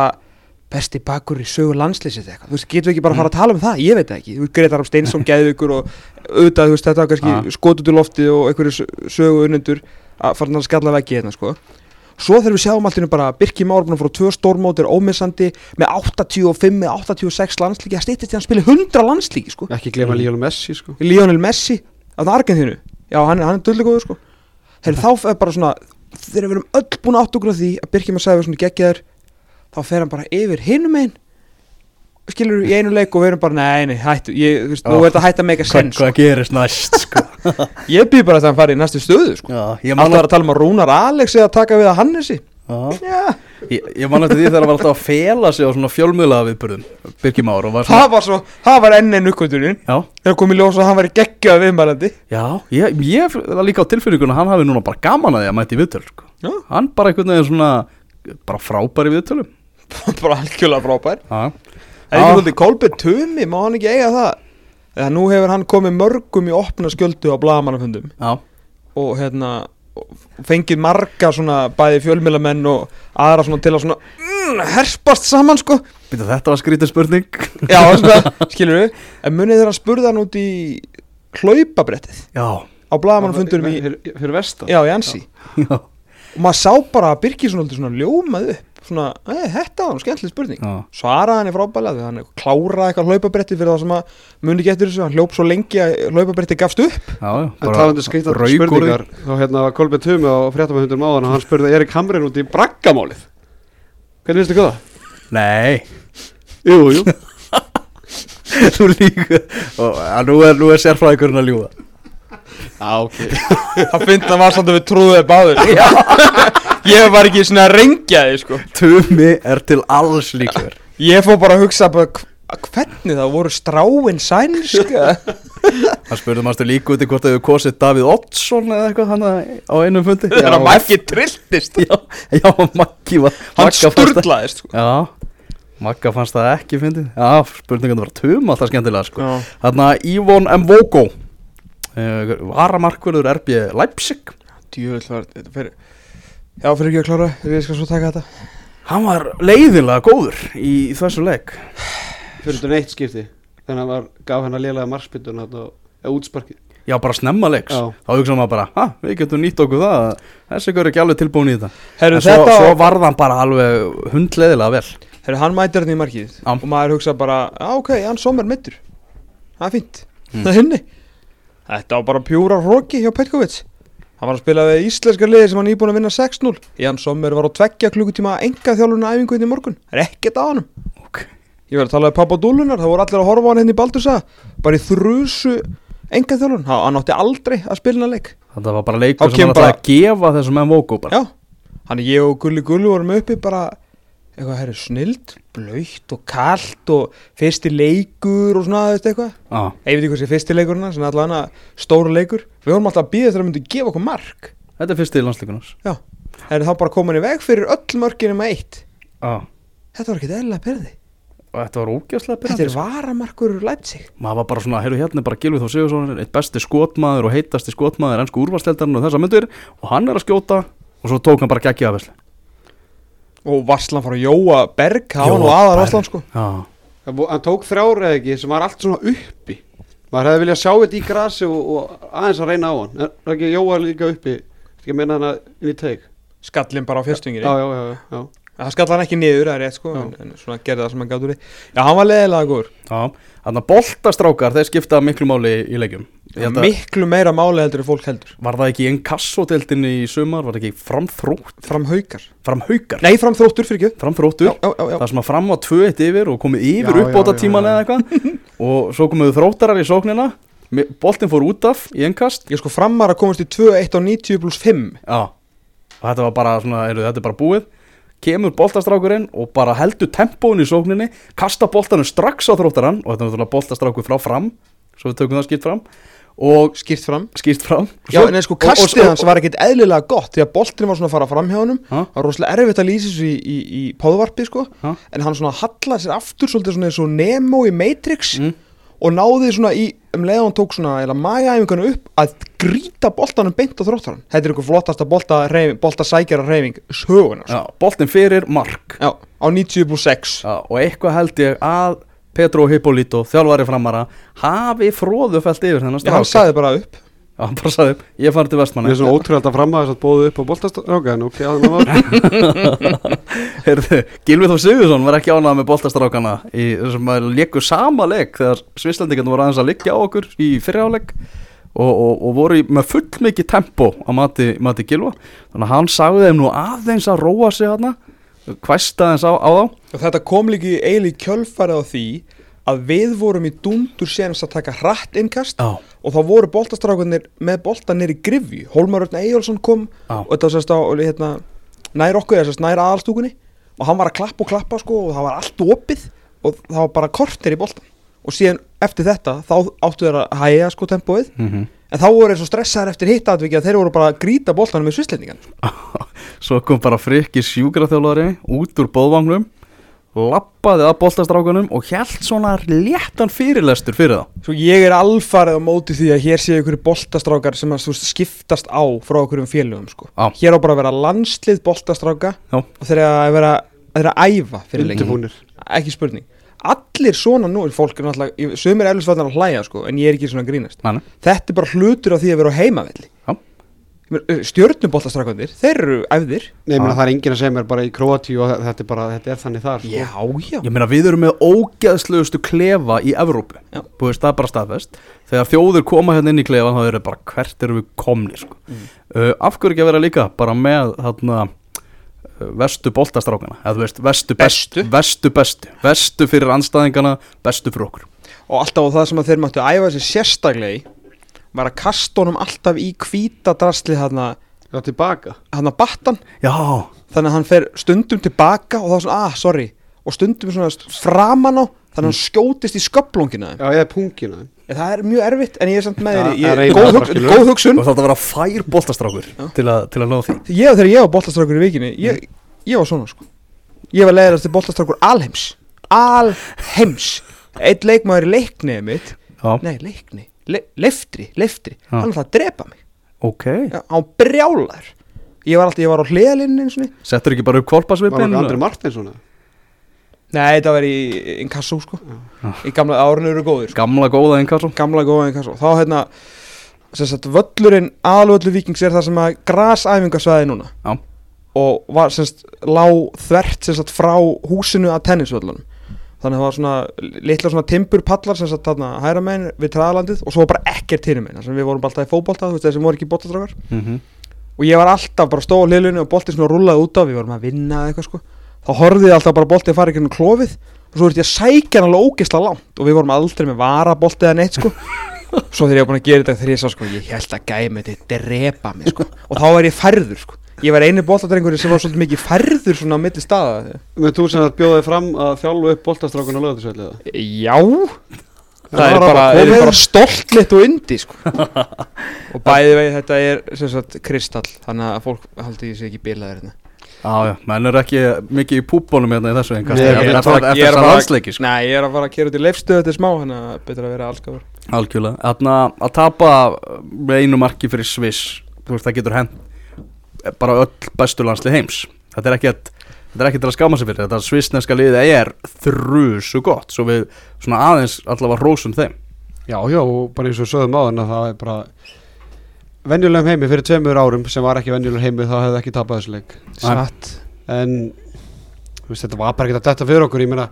besti bakur í sögu landslýsið eitthvað. Þú veist, getum við ekki bara að fara að tala um það, ég veit það ekki. Þú veist, Gretar á Steinsson geðu ykkur og auðvitað, þú veist, þetta var kannski Ah. skot út í loftið og einhverju sögu unnendur að fara að skalla veggi hérna, sko. Svo þegar við sjáum alltaf bara Birki Már búin að fara á tvö stórmót er ómissandi með 85 eða 86 landslíki að stýttist til hann spili 100 landslíki, sko. Ekki glema Lionel Messi sko. Lionel Messi á Argentínu þá er fer hann bara yfir hinum einn skilur í einu leik og við erum bara nei, nei, hættu, ég, þú veist, nú er þetta hætt að meika Hvað, senn sko. hvað gerist næst sko? Ég býð bara að hann fari í næstu stöðu sko. Alltaf er að tala um að Rúnar Alex eða taka við að Hannesi. Ég, ég man eftir því þegar hann var alltaf að fela sig á svona fjölmiðlaða viðbörðum var svona það var svo, það var enn einn uppkvöldunin Já, þegar kom í ljós að hann væri geggjað viðmælandi. Já, ég, ég var líka á tilfinninguna að hann hafi núna bara gaman að sko. Já. Bara algjörlega frábær. Já, er ekki svolítið Kolbjörn Tumi, má hann ekki eiga það? Eða nú hefur hann komið mörgum í opna skjöldu á blagamannafundum já, og hérna fengið marga svona bæði fjölmilamenn og aðra svona til að svona mm, herspast saman sko. Býta, þetta var skrítið spurning. Já, svona, skilur við en munið þegar hann spurði hann út í hlaupabrettið? Já, á blagamannafundunum í, Fyrir, vestan? Já, í Ansi. Já, og maður sá bara að Birgir svona, svona ljómað upp svona, þetta var nú skemmtileg spurning. Já, svaraði hann í frábælega því hann kláraði eitthvað hlaupabretti fyrir það sem að muni getur þessu, hann hljóp svo lengi að hlaupabretti gafst upp. Já, En rauk úr því. spurningar þá hérna var Kolbjörn Tumi á fréttamahundum áðan og hann spurði Erik Hamrin út í braggamálið. Hvernig finnst þið það? Nei, Jú, jú. Þú líka og, Nú er, nú er sérfræðingurinn að ljúa Já, ok. Það finnst að var samt að við trúðum báður Ég var ekki svona að rengja þig sko. Tumi er til alls líkur Ég fór bara að hugsa bara hv- Hvernig það voru stráin sænska Það spurði maður líka út í hvort þau hefur kosið Davíð Oddsson eða eitthvað hann á einum fundi. Það að Maggi trilltist. Já, já Maggi var Hann sturlaðist sko. Já, Magga fannst það ekki fyndið. Já, spurningan var tum alltaf skemmtilega sko. Já. Þarna Ívon Mvogo uh, Varamarkvörður RB Leipzig. Djöfull var þetta fyrir Já, fyrir ekki að klára, við skal svo taka þetta. Hann var leiðinlega góður í þessu leik. Fyrir þetta neitt skipti Þannig að hann var, gaf hennar lélega margspytun Eða útsparkið. Já, bara snemma leiks. Já. Þá hugsaðum maður bara, ha, við getum nýtt okkur það. Þessi ykkur er ekki alveg tilbúin í þetta. Herru, En svo, þetta svo varð hann bara alveg hundleiðilega vel. Herru, hann mætir hann í markið. Og maður hugsa bara, já ok, hann sommer mittur Það er fínt, Mm. það er henni Þetta var bara pjúra hróki hjá Petkovic. Hann var að spila við íslenska liði sem hann íbúin að vinna 6-0 Jan Sommer var á tveggja klukkutíma enga þjálfuna æfingu hérna í morgun. Það er ekkert á honum. Ok. Ég var að tala við pappa dúlunar, það voru allir að horfa hann henni í Baldursa Bara í þrjusu enga þjálfun Hann átti aldrei að spila hann leik. Þetta var bara leikur sem hann ætlaði að gefa þessum Mvogo bara. Já, hann ég og Gulli Gulli vorum uppi bara eitthvað, herru, snild, blöytt og kalt og fyrsti leikur og svona, veist eitthvað? Já, Ég veit ekki hvað sé fyrsti leikurinn, svona allavega stóru leikur. Við vorum alltaf að býða þegar það myndi gefa okkur mark. Þetta er fyrsti landsleikunars Já, það er þá bara komin í veg fyrir öll mörkinu með eitt. Já, Þetta var ekki eðlilega perði og þetta var Þetta byrjandi er varamarkur Leipzig. Maður var bara svona, heyrðu hérna bara Gilvið Þór Sigursson Eitt besti skotmaður og heitasti skotmaður Ennsku úrvarsteldarinn og þessa myndir. Og hann er að skjóta og svo tók hann bara geggja af vesli Og Varslan að Jóa Berg, það var nú aðar. Varslan sko. Já, Hann tók þrjár eða ekki sem var allt svona uppi. Maður hefði viljað sjá þetta í grasi og, og aðeins að reyna á hann. Er er ekki Jóa líka uppi? Ekki að meina hann að inn í teik Skallin bara á fjörstingir já, já, já, já, já. Það skall hann ekki niður, það er rétt sko en, en svona gerði það sem hann gátt úr því. Já, hann var leðilega góður. Já Þannig að boltastrákar, þeir skipta miklu máli í leikjum. Að- Miklu meira máli heldur en fólk heldur. Var það ekki einn kassodeldinni í sumar? Var það ekki framþrótt, Fram haukar framhaukar? Nei, fram þróttur fyrir ekki. Framþróttur. Það sem að fram á 2-1 yfir og komið yfir Já, uppbóta já, tíman eða eitthvað. Og svo komuðu þróttarar í sóknina. Boltinn fór út af í ennkast Ég sko framar að komast í 2-1 á 90 pluss 5 Já. Og þetta var bara svona, heyrðu, þetta bara búið Kemur boltastrákurinn og bara heldur tempóin í sókninni Kasta boltanum strax á þróttarann Og þetta er náttúrulega boltastrákur frá fram Svo við tökum það skipt fram Og Skýrt fram skýrt fram Já, Svo- en sko kastið hans var ekkit eðlilega gott Því að boltinn var svona að fara fram hjá honum Ha? Það var rosalega erfitt að lýsa þessu í, í, í póðvarpi sko? En hann svona hallaði sér aftur Svolítið svona eins og Nemo í Matrix Mm. Og náði svona í Um leið og hann tók svona Eða magaæfinguna upp Að grýta boltanum beint á þróttarann. Þetta er ykkur flottasta bolta, bolta sækjara reyfing Sögunar Já, boltinn fyrir mark. Já, á 90 pluss 6 Já, og eitthvað held ég að Petro Hippolito, þjálfari framara hafi fróðufælt yfir þennan Já, hann sagði bara upp. Já, hann bara sagði, ég fann til Mér vestmanni er svona ótrúlega að framma þess að bóðu upp á boltastráka en ok, að það var Heyrðu, Gilvið Þór Sigursson var ekki ánað með boltastrákana í þessum að leiku sama leik þegar Svislandingarnir voru aðeins að liggja á okkur í fyrirháleik og, og, og voru með full mikið tempo á mati, mati Gilva þannig að hann sagði þeim nú aðeins að róa sig hana hvæsta aðeins á, á þá. Og þetta kom líki eiginlega í kjölfarið á því að við vorum í dundur séns að taka hratt innkast Já, og þá voru boltastrákunir með bolta nýri grifju. Hólmar Örn Eyjálsson kom Já. og þetta sérst á hérna, nær okkur, sérst nær aðalstúkunni. Og hann var að klappa og klappa sko og það var allt opið og það var bara kortir í boltan og síðan eftir þetta þá áttu þeir að hæja sko tempóið mm en þá voru þeir svo stressaðar eftir hitt aðvikið að þeir voru bara að grýta boltanum með svislendingan Svo kom bara frikki sjúkraþjálfari út úr bóðvangnum lappaði að boltastrákunum og hjælt svona léttan fyrirlestur fyrir það Svo ég er alfarið á móti því að hér séu ykkur boltastrákar sem að þú veist, skiptast á frá okkur um félögum sko. Já. Hér á bara að vera landslið boltastráka Já. og þeir eru að vera, þeir eru að æfa fyrir lengi. undirbúnir Ekki spurning. Allir svona nú, fólk er náttúrulega, sömur er eflisvallar að hlæja sko, en ég er ekki svona að grínast. Mani. Þetta er bara hlutur af því að vera á heimavelli. Já. Stjörnuboltastrákandir, þeir eru æfðir. Nei, ég meina Já. það er enginn að segja mér bara í Króati og þetta er bara, þetta er þannig þar sko. Já, já. Ég meina við erum með ógeðslegustu klefa í Evrópu það er bara staðfest Þegar þjóður koma hérna inn í klefa þá eru bara hvert eru við komni sko. Mm. uh, Af hverju ekki að vera líka bara með þarna vestu boltastrákana eða veist vestu bestu? vestu bestu, vestu fyrir anstæðingana bestu fyrir okkur. Og alltaf á það sem að þeir máttu æfa sér sérstaklega í var að kasta honum alltaf í kvítadrasli tilbaka. að battan. Já, þannig að hann fer stundum tilbaka og þá er svona, ah, sorry. Og stundum svona framan á þannig að hann skjótist í sköplungina Já, ég er pungina það er mjög erfitt en ég er samt með þér er góð, hug, góð hugsun. Og þetta var að fær boltastrákur til, að- til að ná því. Ég þegar ég var boltastrákur í vikinni ég, ég var svona sko. Ég var leiðast til boltastrákur alheims. Alheims. Eitt leikmaður í leiknið mitt. Já, nei leikni, Le, leftri, leftri. Já. hann ætlaði að drepa mig. Ok. Já, á brjálar ég var alltaf, ég var á hliðalinn eins og niður Settur ekki bara upp Var kvolpasvipin það Andri Martinsson eða? Nei, þetta var í inkasso sko. Í gamla árinu eru góðir sko. Gamla góða inkasso. Gamla góða inkasso. Þá hérna sem sagt, völlurinn, aðalvöllu vikings er það sem að grasæfingasvæði núna. Já. og var sem sagt lág þvert sem sagt frá húsinu að tennisvöllunum. Þannig að það var svona litla svona timburpallar sem sagt þarna hæra megin við træðalandið og svo var bara ekkert hinum megin. Þannig að við vorum bara alltaf í fótbolta þú veist þessi voru ekki bóttastrákar mm -hmm. og ég var alltaf bara stóð á hliðlunni og boltið svona rúlaði út af við vorum að vinna eða eitthvað sko þá horfði ég alltaf bara boltið að fara ekki klófið og svo verði ég að sækja hann alveg ógeðslega langt og við vorum aldrei með varaboltið eða neitt sko. Svo þegar ég var búin að gera þetta þegar ég sá sko ég held að gæmi þetta drepa mig sko. Og þá var ég færður sko. Ég var eini boltadrengur sem var svolítið mikið færður svona á milli staða. Með þú sem að bjóði fram að þjálfu upp boltastrákun á lögðarsvelli já. Það var er bara, er bara stoltlitt og undi sko. Og bæði vegi þetta er sem sagt kristall þannig að fólk haldi sé ekki bilaðir hérna Já, já, menn er ekki mikið í púbónum hérna í þessu ég er landsleiki sko. Nei, ég er að fara að kera út í leifstöðu þetta er smá þannig að betur að vera allskafur Algjörlega, þarna að tapa með einu marki fyrir Sviss Þú veist, það getur hend bara öll bestu landsli heims. Þetta er ekkert Þetta er ekki til að skáma sig fyrir, þetta svissneska liðið er þrusu gott, svo við svona aðeins allavega rósum þeim. Já, já, og bara eins og við sögðum á þann að það er bara venjulegum heimi fyrir tveimur árum sem var ekki venjulegum heimi þá hefði ekki tapað þessu leik. Satt. En þú veist, þetta var bara ekki að detta fyrir okkur ég meina,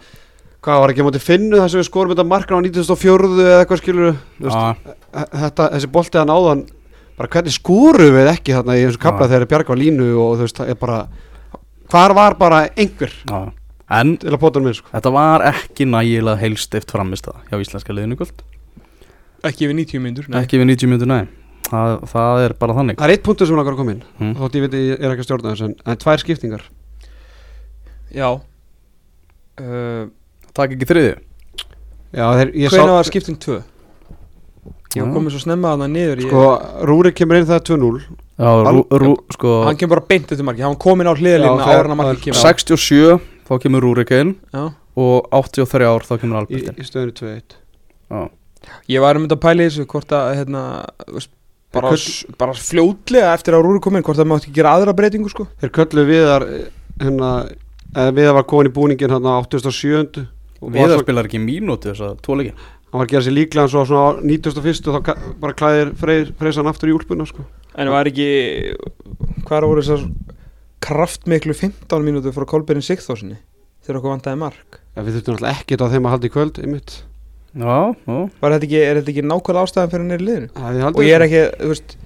hvað var ekki móti finnu þess að við skorum þetta markna á 1904 eða eitthvað skilur þetta, þessi boltið að náðan bara hvernig skúru við ekki þarna í þessu kapla þegar Bjarg var línu og þú veist, það er bara hvar var bara einhver já. En minn sko? þetta var ekki nægilega heilstift framist það hjá íslenska liðinu kvöld. Ekki við 90 myndur Ekki við 90 minnur, nei það, það er bara þannig. Það er eitt punktur sem langar að koma inn. Mm. þótt ég veit ég er ekki að stjórna þessu en, en tvær skiptingar. Já. Uh, Takk ekki Hvenær sá var skipting 2? Ég var Já. komið svo snemma að það niður ég, sko, Rúrik kemur inn það 2-0 Já, rú, rú, sko Hann kemur bara beint eftir marki Hann var komin á þegar- ára en að marki kemur. 67 þá kemur Rúrik inn. Já. og 83 ár þá kemur í, Albert inn. í stöðinu 2-1 Já, Ég var um þetta að pæla í þessu hvort að hérna, bara, s- bara fljótlega eftir að Rúri kom inn hvort það mátti ekki gera aðra breytingu sko Þeir köllu viðar hérna, eða viðar var komin í búningin hérna á 87 og Viðar svo, spilar ekki mínúti þess að tóleiki hann var að gera sér líklega svo svona á 91 og þá bara klæðir freysan aftur í úlpuna sko. En var ekki Hvað voru þessar kraftmiklu 15 mínútur frá Kolberin Sigþórsinni þegar okkur vantaði mark ja, við þurftum alltaf ekkert á þeim að halda í kvöld einmitt. Já, já þetta ekki, er þetta ekki nákvæmlega ástæðan fyrir er í liðinu? Það hefði Og haldið ég er ekki, þú veist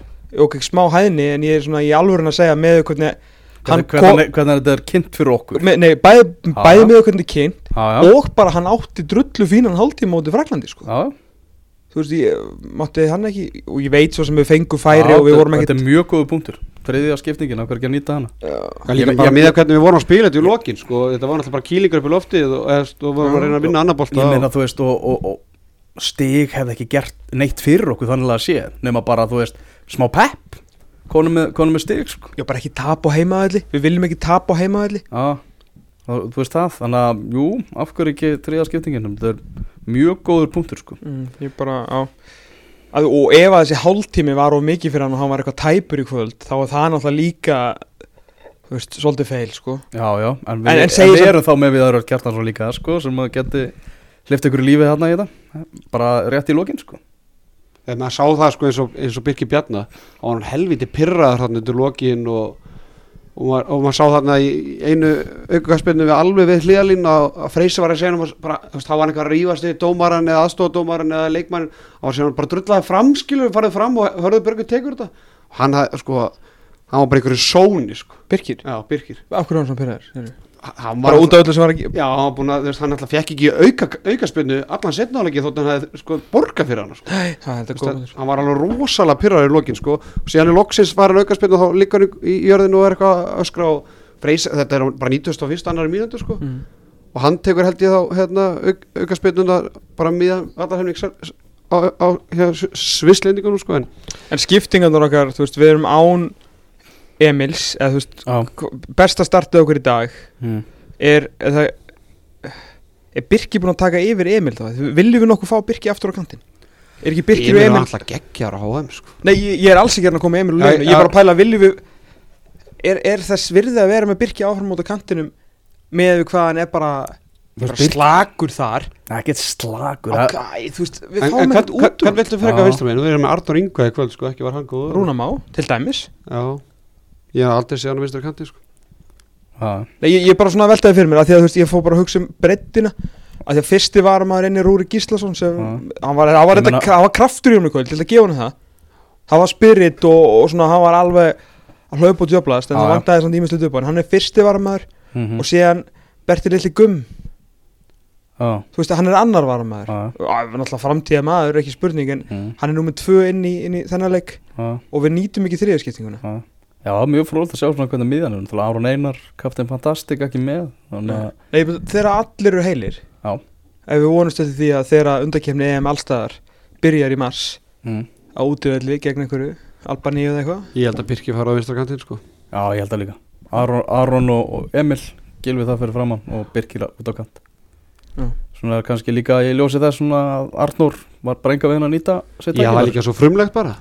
ok, smá hæðni en ég er svona í alvörun að segja með hvernig hann Hvernig, hvernig, hvernig er þetta kynnt fyrir okkur með, Nei, bæði, já. með hvernig kynnt Já, og bara hann átti drullu fínan hálftíma móti Fraklandi sko. já Þú veist, ég mátti hann ekki og ég veit svo sem við fengum færi Já, og við þetta- vorum Þetta ekki er mjög góðu punktur Þriðja skiptingin, okkur ekki að nýta hana? Ég- bara ég- með hvernig við vorum að spila þetta í lokin sko. þetta var náttúrulega bara kýlingur upp í loftið og, og vorum að reyna að vinna annar bolta Ég meina þú veist og, og, og stig hefði ekki gert neitt fyrir okkur þannig að sé nema bara þú veist smá pepp. Konum með, konum með stig sko. Já, bara ekki tap á heimaðalli Við viljum ekki tap á heimaðalli Já, þú veist það þannig að jú, af hverju ekki þriðja skiptingin? Þetta er mjög góður punktur sko. mm, Ég bara, á að, Og ef að þessi hálftími var of mikið fyrir hann og hann var eitthvað tæpur í kvöld þá er það náttúrulega líka Þú veist, svolítið feil, sko Já, já, en við, En- en en, við erum þá með við aðra kjartan svo líka sko, sem að geti hlift ykkur í lífið þarna í þetta bara rétt í lokin sko. þegar maður sá það sko, eins, og, eins og Birki Bjarnar og hann helviti pirraður þarna undir lokin og, og, maður, og maður sá þarna í einu aukaspinnu við alveg við hliðalín að, að Freysi var að segja bara, veist, þá var hann eitthvað að rífast við dómaran eða aðstofdómaran eða leikmann. Og hann segja bara drullaði fram skilur farið fram og hörðu Börgur tekur þetta. Og hann sko hann var bara einhverju sóni sko. Birkir, já Birkir. Af hverju er hann svona pyrraður? Hann bara út af öllu sem var ekki já, hann var þú veist, hann alltaf fekk ekki auka, aukaspinnu allan setnáleiki þótt hann hefði sko borga fyrir hann sko. Nei, það veist, hann var alveg rosalega pyrraður í lokin sko og síðan er loksins var hann aukaspinnu og þá liggur hann í, í jörðinu og er eitthvað að öskra og freys, þetta er bara 91. annari sko mm. og hann tekur held ég þá hérna, auk, aukaspinnuna bara miðan allar hefning á, á hérna, svislendingunum sko en En skiptingarnar okkar, þú veist, við erum án Emils, eða veist besta startið okkur í dag mm. er, er það er Birki búin að taka yfir Emil þá? Viljum við nokkuð fá Birki aftur á kantinn? Er ekki Birki og Emil var Emil alltaf geggjar á HM sko. Nei ég, ég er alls ekki hérna að koma Emil og Já, Leifin ég er bara að pæla viljum við er, er þess virði að vera með Birki áfram út á kantinum með við hvað hann er bara, slagur þar. Ekkert slagur ok, það- þú veist, við En, fáum ekkert út hvern úr viltu frekar Já. vinstramegin? Við erum með Arnur Inga í kvöld sko, ekki var hann góður. Rúnamá, til dæmis. Já, ég hef aldrei séð hann á vinstri kanti sko. Nei, ég, ég er bara svona að veltaði fyrir mér að því að þú veist, ég fór bara að hugsa um breddina að því að fyrsti var maður einni Rúri Gíslason sem, hann var, hann var, þetta, meina- hann var kraftur í kvöld til að gefa hann það hann var spirit og, og svona hann var alveg að hlaupa og djöblast en það já. vantaði svona ímestlut upp á hann er fyrsti varamaður Mhm. og síðan Berti Lilli Gumm Já. þú veist, hann er annar það er náttúrulega framtíða maður, ekki spurning en Mm. hann er númið tvö inn í, inn í þennan leik og við nýtum ekki þriðaskiptinguna Já. Það er mjög frólt að sjá svona hvernig miðan er Náttúrulega Aron Einar, Captain Fantastic ekki með Þannig að Nei, but þegar allir eru heilir Já. ef við vonumst eftir því að þegar undakefni EM allstaðar byrjar í mars mm. á útivelli gegn einhverju Albaníu eða eitthvað Ég held að Birki fara á kantin sko Já, ég held að líka Aron, Aron og, og Emil Gilvi það fyrir framann og Birkir út á kant Já. Svona kannski líka ég ljósi þess svona að Arnór var bara enga veginn að nýta Já, það er líka svo frumlegt bara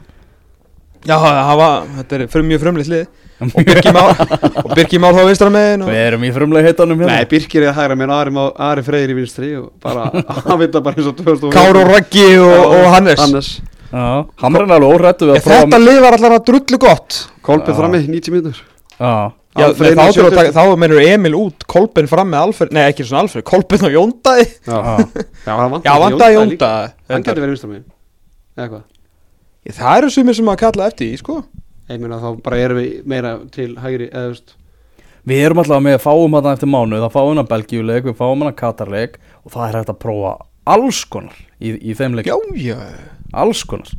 Já, það var, þetta er fyrir mjög frumleitt lið. Og Birki Már og Birki Már þá vinstra megin og Við erum í frumlega heitanum hérna. Nei, Birkir er að hægra mér Ari, Ari Freyr í vinstri og bara, hann veit það bara eins og 2000 Káru Raggi og, og Hannes. Hannes. Já, hann er alveg órættu við að Þetta lið var allar að drullu gott. Kolbið Já. frammi, 90 mínútur. Já, Já, þá, inn í til að 70. taka- þá mennur Emil út Kolben fram með Alfred, nei ekki svona Alfred Kolben og Jóndaði. Já, já, já hann Já, vandaði Jónda Hann getur verið vinstri megin Eða hvað Það eru sumir sem að kalla eftir því, sko. Ég meina þá bara erum við meira til hægri eða veist. Við erum alltaf með fáum hann eftir mánu Það fáum hann Belgíuleik, við fáum hann Katarleik Og það er hægt að prófa alls konar í, í þeim leik. Já, já. Alls konar.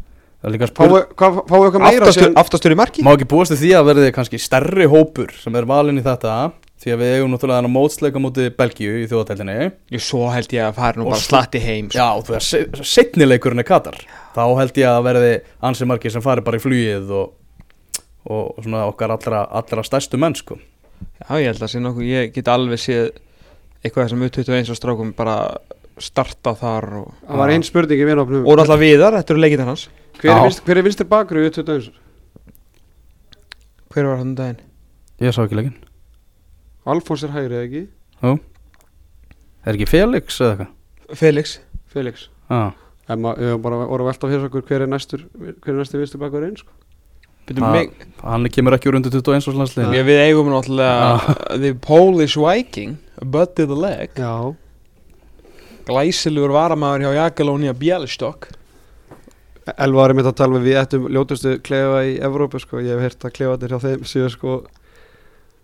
Það er líka spurning Fáu hvað- fáu eitthvað meira Aftastur, í marki? Má ekki búast því að verði kannski stærri hópur sem er valinn í þetta því að við eigum náttúrulega mótsleika mútið Belgíu í þjóðateldinni Jú, svo held ég að fara nú Og bara slatti heim sko. Já, þú veist, setnileikurinn er Katar. Þá held ég að verði ansi margir sem fari bara í flugið og, og svona okkar allra, allra stærstu menn sko. Já, ég held að sé nokkuð, ég get alveg séð eitthvað sem U21 og strákum bara starta þar og, Það var einn spurning í vinopnum. Og náttúrulega viðar, þetta eru leikinn hans. Hver er er vinstri bakur í 21? Hver var hann um daginn? Ég sá ekki leikinn Alfons er hægri eða ekki? Er ekki Felix eða eitthvað? Felix. Felix. Já, En maður bara að velta fyrir okkur hver er næstur hver er næstur vinstri bakur einn sko hann kemur ekki úr undir 21 og landsliðin ég, Við eigum náttúrulega The Polish Viking Buddy the Leg. Já. Glæsilegur varamæður hjá Jagalónia Bialystok. Elva var einmitt að tala með við ættum ljótustu klefa í Evrópu sko. Ég hef heyrt að klefaðir hjá þeim síðan sko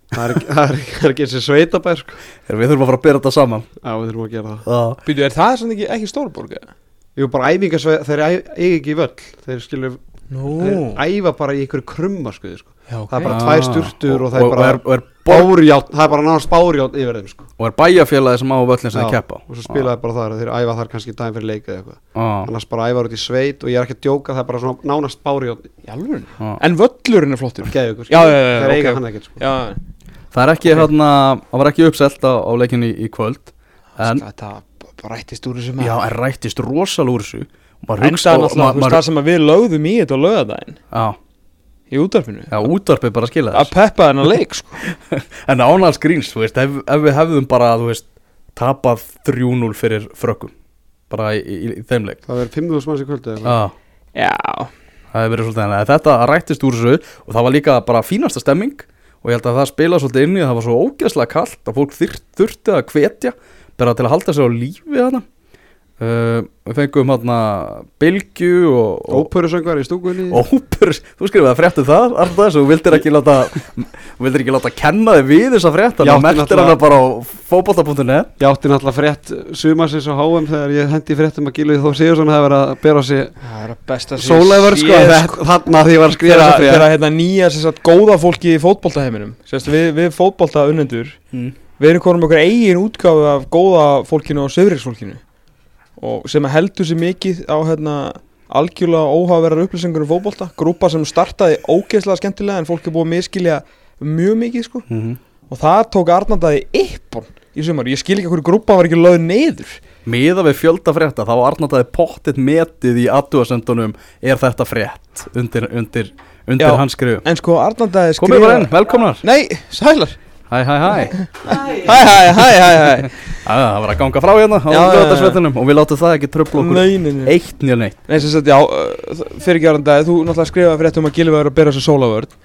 Það er, ekki- það er, það er eins og sveitabær sko. Við þurfum að fara að bera þetta saman. Já, við þurfum að gera það. Já, Byrju, er það svona ekki, ekki Stórborg? eða? Jú, bara æfingarsveið, þeir eiga ekki í völl. Þeir skilur, Nú. þeir æfa bara í einhverju krummaskuði sko. Já, ok. Það er bara tvær sturtur og það er og, bara er, og, er borg, bárjátt Það er bara náttúrulega bárjátt yfir þeim sko. Og er bæjarfélagi sem á völlin sem þið keppa? Og svo spilaði bara þar, þeir æfa þar kannski daginn fyrir leik eða eitthvað. Já, Annars bara æfa út í sveit og ég er ekki að djóka Það er bara svona nánast bárjátt. En völlurinn er flottur. Geðu ykkur Já, já, já, Þeir eiga hann ekkert sko. Já, Það er ekki hérna, það var ekki uppselt á, á leikinni í, í kvöld En, þetta bara rættist úr þessu já, en rættist rosal úr þessu. Veist, það sem að við lögðum í þetta á lögadaginn Já, Í útvarpinu. Já, útvarpið bara skila Að þess peppa þennan leik, sko. En ánals gríns, þú veist, ef, ef við hefðum bara, þú veist, tapað 3-0 fyrir frökkum Bara í, í, í þeim leik. Það verður 5.000 manns í kvöldu eða? Eitthvað. Já, Já, það hefur verið svolítið að Þetta rættist úr þessu og það var líka bara fínasta stemming Og ég held að það spila svolítið inn í að það var svo ógeðslega kallt Að fólk þurfti að hvetja Bara til að halda sig á lífi Uh, við fengum hérna Bilgju og, og Óperusöngvar í stúkunni. Óper, þú skrifaði fréttu það alltaf þess og vildir ekki láta þú vildir ekki láta kenna þig við þessa frétt þannig að mertir hana bara á fótbolta.net Ég átti náttúrulega frétt sumarsins á HM þegar ég hendi fréttum að Gilvið Þó Sigursson hefði verið að bera Það er að besta sólæður sko, þetta- þarna því ég var að skrifa Þegar þessa frétt. þegar, hérna nýja sem sagt góða fólki í fótboltaheiminum Sérst, við, við fótbolta unnendur mm. Við erum konum okkur eigin útgáfu af góða fólkinu og söfriksfólkinu og sem heldur sér mikið á hérna algjörlega óhafaverðar upplýsingur um fótbolta. Grúpa sem startaði ógeðslega skemmtilega en fólk er búið að miskilja mjög mikið sko. Mm og það tók Arnandaði yppon í sumar. Ég skil ekki hverju grúpa var ekki lögð neyður miða við fjölda frétta þá var Arnaldaði pottitt metið í aðdúasendunum er þetta frétt? Undir, undir, undir hans skrifu. en sko Arnandaði komið bara inn, velkomnar. Nei, sælar hæ hæ hæ. Hæ, hæ, hæ, hæ, hæ. Að, það var að ganga frá hérna á lögðarsvetunum og við látum það ekki tröfla okkur Nei, nei, nei. eitt nýja neitt. Nei, sem sagt, já, uh, fyrir ekki Arnandaði þú náttúrulega skrifaði fyrir þetta um að Gilvi var að bera þessu sólavörd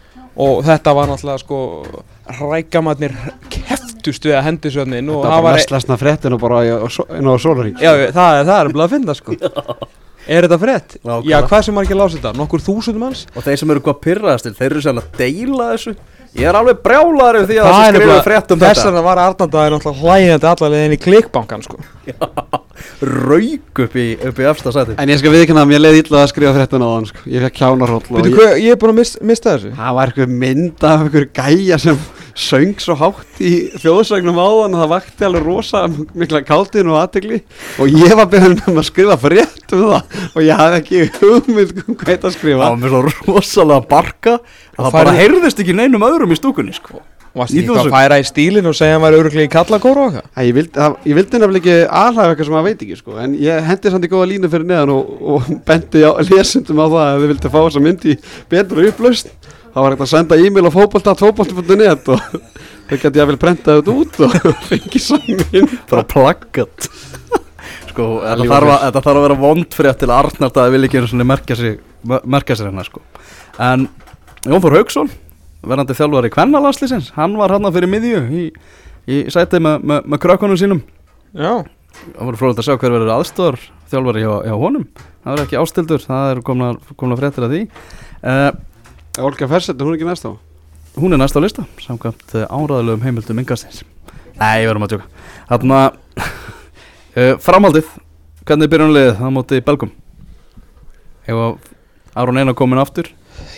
og þetta var náttúrulega sko rækamatnir keftust við að hendi svo Það það var mest lesna fréttin og bara inn á sólaring Já, það, er- það er bara að finna sko. Er þetta frétt? Nákvæmlega. Já, hvað sem margir lása þetta? Nokkur þúsundum hans? og þeir sem eru hvað pyrraðastil, þeir eru sérlega að deila þessu ég er alveg brjálaður yfir því að Það sé nefnilega- frétt um Þess þetta vegna var Arnandaði náttúrulega hlægjandi allavega inn í klikbankan sko rauk upp í, í efsta sæti En ég skal viðkynna að mér leiði illa að skrifa fréttin á þann sko. Ég fekk kjánarhóll Veitu ég, hvað, ég er búin að mista, mista þessu það var eitthvað mynd af einhver gæja sem söng svo hátt í hljóðsögnum áðan og það vakti alveg rosa mikla káltin og aðtegli og ég var beðin um að skrifa frétt um það og ég hafði ekki hugmynd um hvað þetta það skrifa var mér svo rosalega barka að það bara heyrðist ekki neinum öðrum í stúkunni sko. Varst Í ekki að færa í stílinn og segja að hann væri öruglega í kallakóru og eitthvað? Ég, vildi, það, ég vildi nefnilega ekki alhafa eitthvað sem maður veit ekki sko, en ég hendi samt í góða línu fyrir neðan og, og bendi á, lesundum á það að þið vildi fá þessa mynd í betra upplaust þá var hægt að senda e-mail á fótbolta.fótbolta.net og þau geti að vel prenta þetta út og fengi saman bara plaggat. Sko, þetta þarf, að, þetta þarf að vera vond fyrir til að Arnard að vil ekki merkja sig merkja sér hérna sko. en Jón Þór Haugsson verðandi þjálfari kvennalanslisins hann var hann fyrir miðju í, í sæti með, með, með krökkunum sínum. Já, það voru frólægt að sjá hver verður aðstóðar þjálfari hjá, hjá honum. Það verður ekki ástildur, það er komna, komna fréttir að því. Uh, Olga Fersett, hún er ekki næst á hún er næst á lista samkvæmt uh, áraðilegum heimildum yngastins nei, verðum að tjóka þarna uh, framhaldið. Hvernig er byrjunliðið það móti Belgum? Ef Aron Einar komin aftur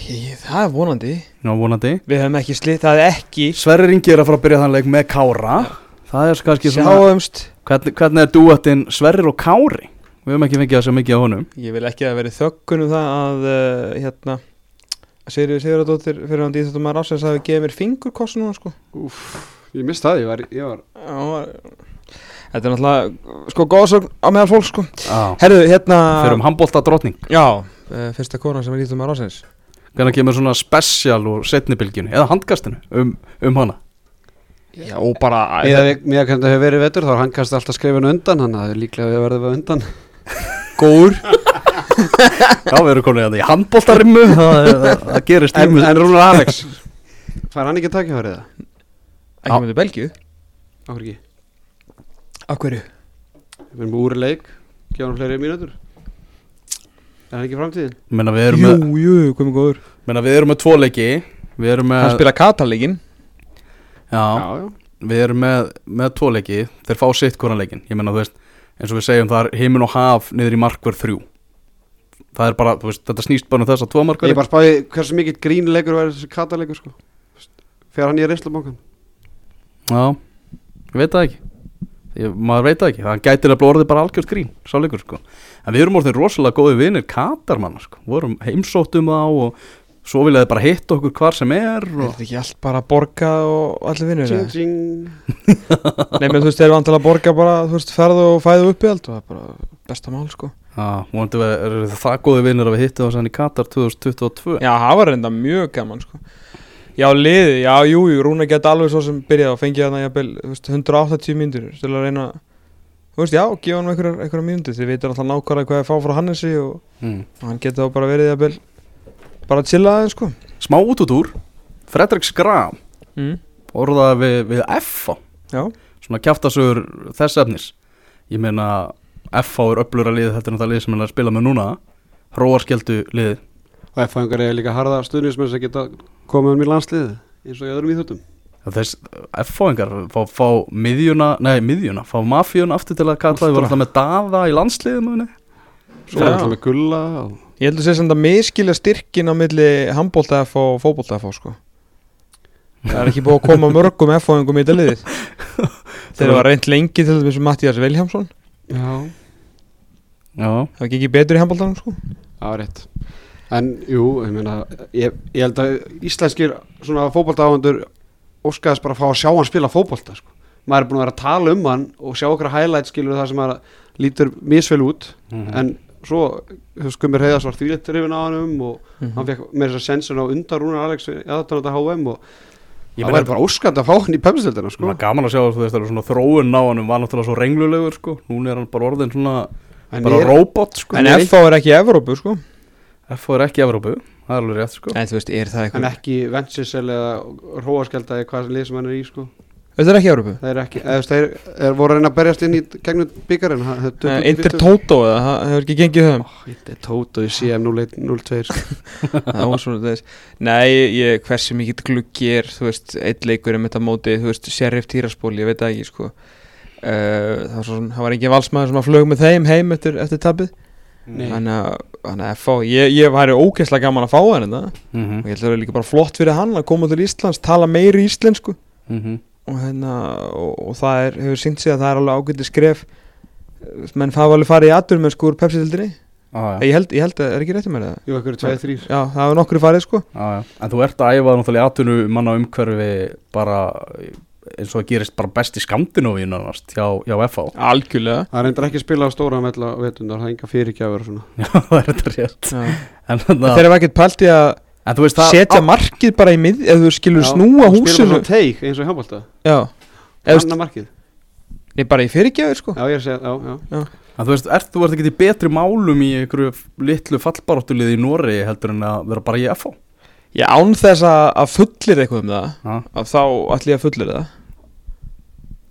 ég, það er vonandi. Ná vonandi. Við hefum ekki slitt, það er ekki Sverri Ringi er að fara að byrja þann leik með Kára. Það er kannski svona Sjáumst. Hvernig, hvernig er duettinn Sverrir og Kári? Við höfum ekki fengið það svo mikið á honum. Ég vil ekki að veri þöggun um það að uh, hérna Sigriður Sigurðardóttir fyrir hann dýþjóttum að rásins hafi gefið mér fingurkoss núna sko. Ég misti það, ég var, ég var Já, var- Þetta er náttúrulega sko góðsögn á meðal fólk sko. Herðu, hérna fyrir um handbólta drotning Já, uh, fyrsta konan sem er dýþjóttum að rásins hvernig kemur svona spesial úr setnibilginu eða handkastinu um, um hana? Já, og bara Mér það hefur verið vetur þá er hann kannski alltaf skrifin undan hann að líklega við verðum við undan. Góður. Já, við erum komin í handbóltarimmu það, það, það gerist En, en Rúnar Alex Fær hann ekki að taka það? Ekki með Belgíu? Áhver ekki? Af hverju? Við erum úr leik Gjáðum hann fleiri mínútur Er hann ekki framtíðin? Menna, við, erum Jú, með, jú, komið góður. Menna, við erum með tvo leiki. Við erum Hann með spila Katarleikin já, já Við erum með, með tvo leiki. Þeir fá sitt hvoran leikin Ég menna, þú veist, eins og við segjum Það er heimin og haf niður í markverð þrjú. Það er bara, þú veist, þetta snýst bara um þess að tvo Ég markverð bara spáði hversu mikill grínleikur var þessi kataleikur sko. Fyrir hann í reynslabankan Já, ég veit það ekki ég, Maður veit það ekki, það gætir að blóða bara algjörð grín Sá leikur, sko En við erum orðin rosalega góði vinir Katarmanna, sko Vorum heimsóttum þá og svo viljaði bara hitta okkur hvar sem er Er og... þetta ekki allt bara að borga og allir vinnur? Menn þú veist, þeir eru vantilega að borga bara, þú veist, ferðu og fæðu uppi allt og það er bara besta mál, sko. Já, vonandi við erum það góði vinnir að við hittum þess að í Katar 2022 Já, það var reynda mjög gaman, sko. Já, liði, já, jú, jú, Rúna geta alveg svo sem byrjaði og fengið þarna, jafnvel, þú veist, 180 mínútur til að reyna, þú veist, já, gefa hann einhverjar, einhverjar mínútur, þið veitir alltaf nákvæmlega hvað er fá frá Hannesi og, mm. hann geta þá bara verið, jafnvel, bara að chilla aðeins, sko. Smá út út úr Fredrik Skram Mm. orðaði við, við F Já, svona kjaftasögur þess efnis. Ég meina FH er öflura lið þetta er náttúrulega lið sem er að spila með núna. Hróarskjöldu lið og F-fæðingar er líka harða stuðnismenn sem geta komið um í landslið eins og í öðrum íþjóttum þess F-fáingar fá, fá miðjuna, nei miðjuna fá mafíuna aftur til að kalla þau voru alltaf með daða í landsliðum svo er alltaf með gulla og... ég heldur að segja samt að miskilja styrkin á milli handbólta F og fókbólta F sko. Það er ekki búið að koma mörgum F-fáingum í þetta liðið. Þegar var reynd lengi til þess að Mattias Viljámsson já. Já, það var ekki betur í handbóltanum sko. Já, rétt En jú, ég meina ég, ég held að íslenskir svona fótboltaáhandur óskaðast bara að fá að sjá hann spila fótbolta sko. maður er búin að vera að tala um hann og sjá okkur highlight skilur það sem að lítur misvel út Mhm. en svo skumir heiðast var þvíletturifin á hann um og Mhm. hann fekk með þess að sensun á undan Rúnar Alex í aðtáðan þetta HM og Ég það meina- væri bara óskand að fá hann í pepsildina sko. Það er gaman að sjá þú veist, það er svona þróun hann var náttúrulega svo renglulegur sko Núna er hann bara orðin svona en bara ég, robot sko en Nei. FH er ekki Evrópu sko F er ekki Evrópu, það er alveg rétt sko en þú veist, er það en eitthvað ekki Ventsisel eða Róaskjölda eða hvað lið sem hann er í sko. þetta er ekki Evrópu það er ekki, eða þú veist, þeir er, voru að reyna að berjast inn í gegnum byggarinn Inter Toto eða, það hefur ekki gengið höfum Inter Toto í CM 0102 sko. Það var svona þess Nei, ég, hversu mikið gluggi er Þú veist, eitt leikur er með þetta móti Þú veist, Sheriff Tiraspol, ég veit það ekki sko. uh, það, var svona, það var með. Þannig að, FH, ég, ég væri ógeðslega gaman að fá hann mm og ég held að það er líka bara flott fyrir hann að koma til Íslands tala meiri íslensku. -hmm. og, hérna, og, og það er, hefur sínt sig að það er alveg ágætið skref. Menn það var alveg farið í atur með skur Pepsi-dildinni ah, ég held, ég held að, er ekki rétt um mér það? Jú, ekkur tveið þrýr Já, það hefur nokkru farið sko. Ah, En þú ert að æfa náttúrulega atvinnu manna umhverfi bara eins og það gerist bara best í Skandinavíu nánast hjá, hjá FH Algjörlega. Það reyndar ekki að spila á stóra mella vetundar, það er enga fyrirgjafur og svona. Já, það er þetta rétt. En, þarna- Þeir eru ekkert pælt í að en þú veist það setja markið bara í mið eða þú skilur Já, snúa Spila húsinu. svona teik eins og hjálpálta Já, eða þú Anna markið. Veist, bara í fyrirgjafir sko. Já, ég er að segja, já, já. En þú veist, ert, þú ert ekki í betri málum í einhverju litlu fallbaráttuliði í Nóri heldur en að vera bara í FH Já, án þess að, að fullir eitthvað um það að þá ætlum ég að fullir það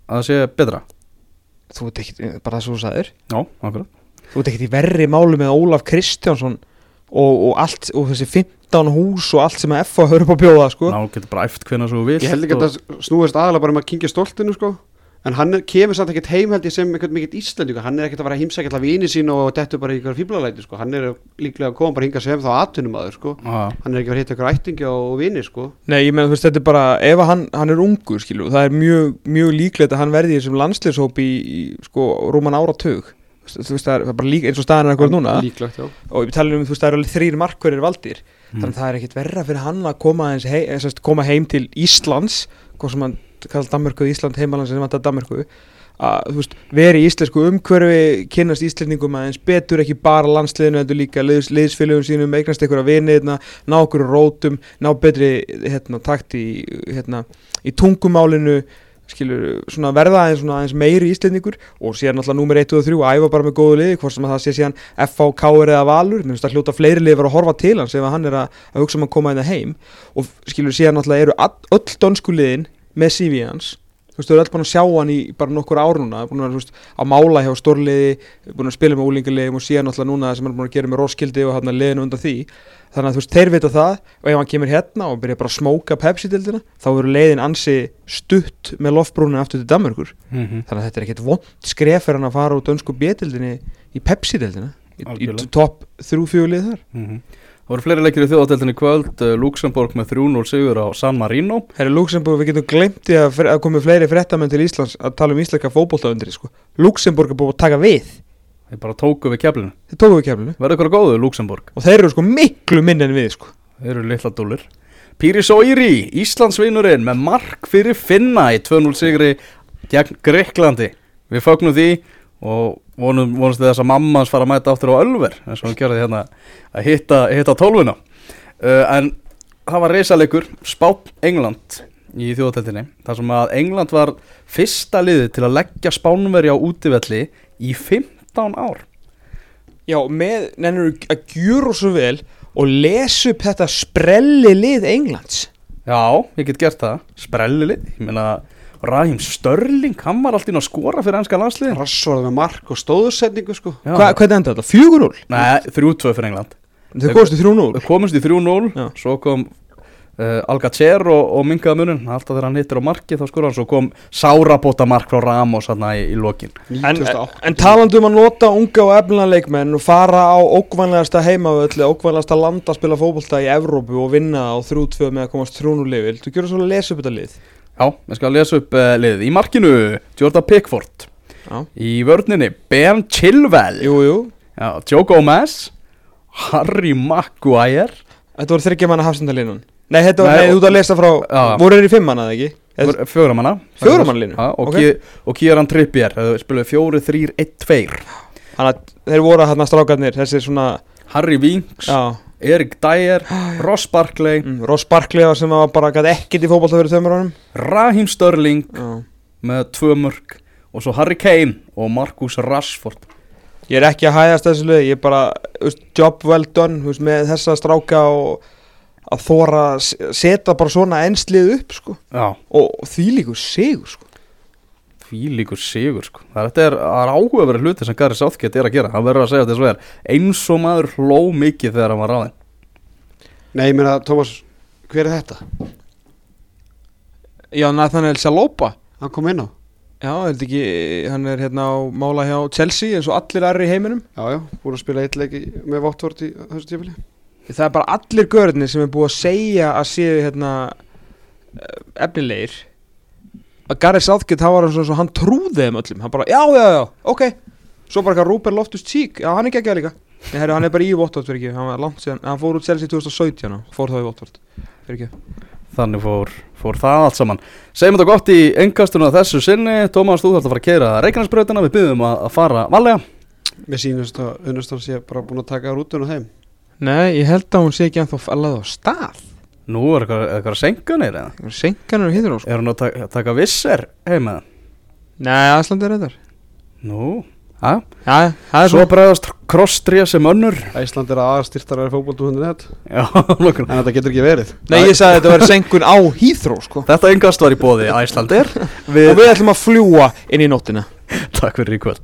að það sé betra. Þú ert ekkert, bara það svo þú sagðir. Já, akkurat. Þú ert ekkert í verri málu með Ólaf Kristjánsson og, og allt, og þessi 15 hús og allt sem að F.A. höfður upp á bjóða sko. Ná, getur bara æft hvenna svo þú vilt Ég held ekki að og- það snúist aðalega bara um að kingja stoltinu sko En hann kemur samt ekkert heim held ég sem einhvern mikill Íslandinga Hann er ekkert að að heimsækja alltaf vini sín og dettu bara í ykkur fíblalæti sko. Hann er líklega að koma bara hinga sem þá atvinnum aður sko Hann er ekki að að hitta ykkur ættingja og vini sko. Nei, ég meina þú veist, þetta er bara, ef að hann, hann er ungur, skilju, það er mjög, mjög líklegt að hann verði í þessum landsliðshóp í, í sko, rúman áratug. Þú veist, það er, er bara líka eins og staðan er akkur núna. Líklegt, já. Og við talum um, þú veist, það eru alveg þrýr markverðir valdir. Mm. þannig að það er ekkit verra fyrir hann að koma, aðeins hei, sérst, koma heim til Íslands hvað sem hann kallar Danmörku Ísland heimaland sem vantar Danmörku að þú veist, veri í íslensku umhverfi kynast íslendingum aðeins betur ekki bara landsliðinu, en líka liðs, liðsfélögum sínum, eignast einhverja vini hérna, ná okkur rótum, ná betri hérna, takt í, hérna, í tungumálinu skilur, svona verða aðeins, aðeins meiri íslendingur og síðan alltaf númer 1 og 3 og æfa bara með góðu liði, hvort sem að það sé síðan FH, KR eða Valur, mér finnst að hljóta fleiri liði vera að horfa til hans ef hann er að, að hugsa um að koma hérna heim. Og skilur síðan alltaf eru all- öll dönsku liðin með CV hans. Þú veist, þau eru öll búin að sjá hann í bara nokkur ár núna, búin að vera þú veist, á mála hjá stórliði, búin að spila með úlingarliðum og síðan alltaf núna það sem hann er búin að gera með Roskildi og hann liðinu undan því. Þannig að þú veist, þeir vita það og ef hann kemur hérna og byrja bara að smóka Pepsi-dildina þá eru leiðin ansi stutt með lofbrúnin aftur til Danmörkur Mhm. þannig að þetta er ekkert vond skref fyrir hann að fara úr dönsku B-dildinni í Pepsi-dildina í, í Algjörlega. topp 3-4 lið þar. Það voru fleiri leikir í þjóðateltinni kvöld uh, Luxemburg með 3-0 sigur á San Marino Herri Luxemburg, við getum glemt í að, að komi fleiri fréttamenn til Íslands að tala um íslenska fótboltaundri sko. Luxemburg er búið að taka við Þeir bara tóku við keflinu þeir tóku við keflinu Verður ykkur góðu Luxemburg og þeir eru sko miklu minni en við sko. Þeir eru litla dúlur Píris Óiri, Íslandsvinurinn með mark fyrir Finna í 2-0 sigri gegn Greiklandi Við fögnum því og vonum, vonumst við þess að mamma hans fara að mæta aftur á Ölver eins og hann gerði hérna að hitta, hitta tólfuna. Uh, en það var reysalegur Spán England í þjóðateltinni þar sem að England var fyrsta liði til að leggja Spánveri á útivelli í 15 ár. Já, með nennur að gjöra svo vel og lesa upp þetta sprelli lið Englands? Já, ég get gert það, sprelli lið, ég meina Rahim Störling, hann var alltaf inn að skora fyrir ennska landsliðin Rassvarð með mark og stóðursetningu sko. Hva, Hvernig enda þetta? 4-0? Nei, 3-2 fyrir England Þau komstu 3-0? Við komumst í 3-0 Já. Svo kom uh, Algacer og, og mingaða munin Alltaf þegar hann hittir á marki þá skora hann Svo kom Sárabóta mark frá Ramos hann í, í lokin En, 2008 en talandi um að nota unga og efnilega leikmenn og fara á ókvænlegasta heimavöldi, ókvænlegasta land að spila fótbolta í Evrópu og vinna á 3-2 með að komast 3-0 lifil, þú gjör að Já, ég skal lesa upp uh, liðið Í markinu, Jordan Pickford Já. Í vörninni, Ben Chilwell Jú, jú, Já, Joe Gomez Harry Maguire þetta voru þryggja manna hafsendalínun Nei, þetta var, Nei, þú ert að lesa frá, Já. voru þeir í fimm manna, eða ekki? Fjóra manna Fjóra manna línu? Já, og, Ok. okay. og Kieran Trippier uh, Spiluðu fjóri, þrýr, eitt, tveir Þannig að þeir voru hérna strákarnir, þessir svona, Harry Winks, já, Erik Dyer Ross Barkley, mm, Ross Barkley sem var bara gæti ekkert í fótbolta fyrir tveimur ánum Raheem Sterling Já. með tvö mörg og svo Harry Kane og Marcus Rashford. Ég er ekki að hæðast þessu lið, ég er bara, veist, job well done, veist, með þessa stráka og að þóra setja bara svona enslið upp, sko, og því líkur sigur, sko. Því líkur sigur sko. það er, er áhugaverið hluti sem Gary Southgate er að gera, hann verður að segja þetta svo er eins og maður hló mikið þegar hann var ráðinn. Nei, ég meina, Tómas, hver er þetta? Já, Nathaniel Salopa, Hann kom inn á? Já, er þetta ekki, hann er hérna á mála hjá Chelsea eins og allir aðri í heiminum. Já, já, búin að spila eitt leik í- með Votvort í þessu tífili Það er bara allir görðinir sem er búið að segja að séu hérna eh, efnilegir að Gareth Southgate, það var eins og hann trúði þeim öllum, hann bara, já, já, já, ok. Svo bara eitthvað Rúper Loftus Cheek, já, hann er geggjað líka. Nei, herru, hann er bara í Votvort, fyrir ekki, hann var langt síðan hann fór út Chelsea 2017 og fór þá í Votvort fyrir ekki, þannig fór, fór það allt saman. Segjum þetta gott í engkastunum að þessu sinni. Tómas, þú þarf að fara að keira Reykjanesbrautina. Við byggðum að, að fara valega Mér sýnast að unnustan sé bara búin að taka rútun á þeim nei, ég held að hún sé ekki ennþá alveg á stað nú er eitthvað, eitthvað senkanir eða? Senkanur og hittur á, sko. Er hún að taka, taka visser heima nei, aðsland er þetta nú, já já, það er svo bregðast krosstrija sem önnur. Æsland er aðstyrtar að fókbóltu hundin þetta já, nokkur En þetta getur ekki verið. Nei, ég sagði að þetta var senkun á Heathrow, sko. Þetta engast var í bóði Æslandir og við ætlum að fljúa inn í nóttina. Takk fyrir í kvöld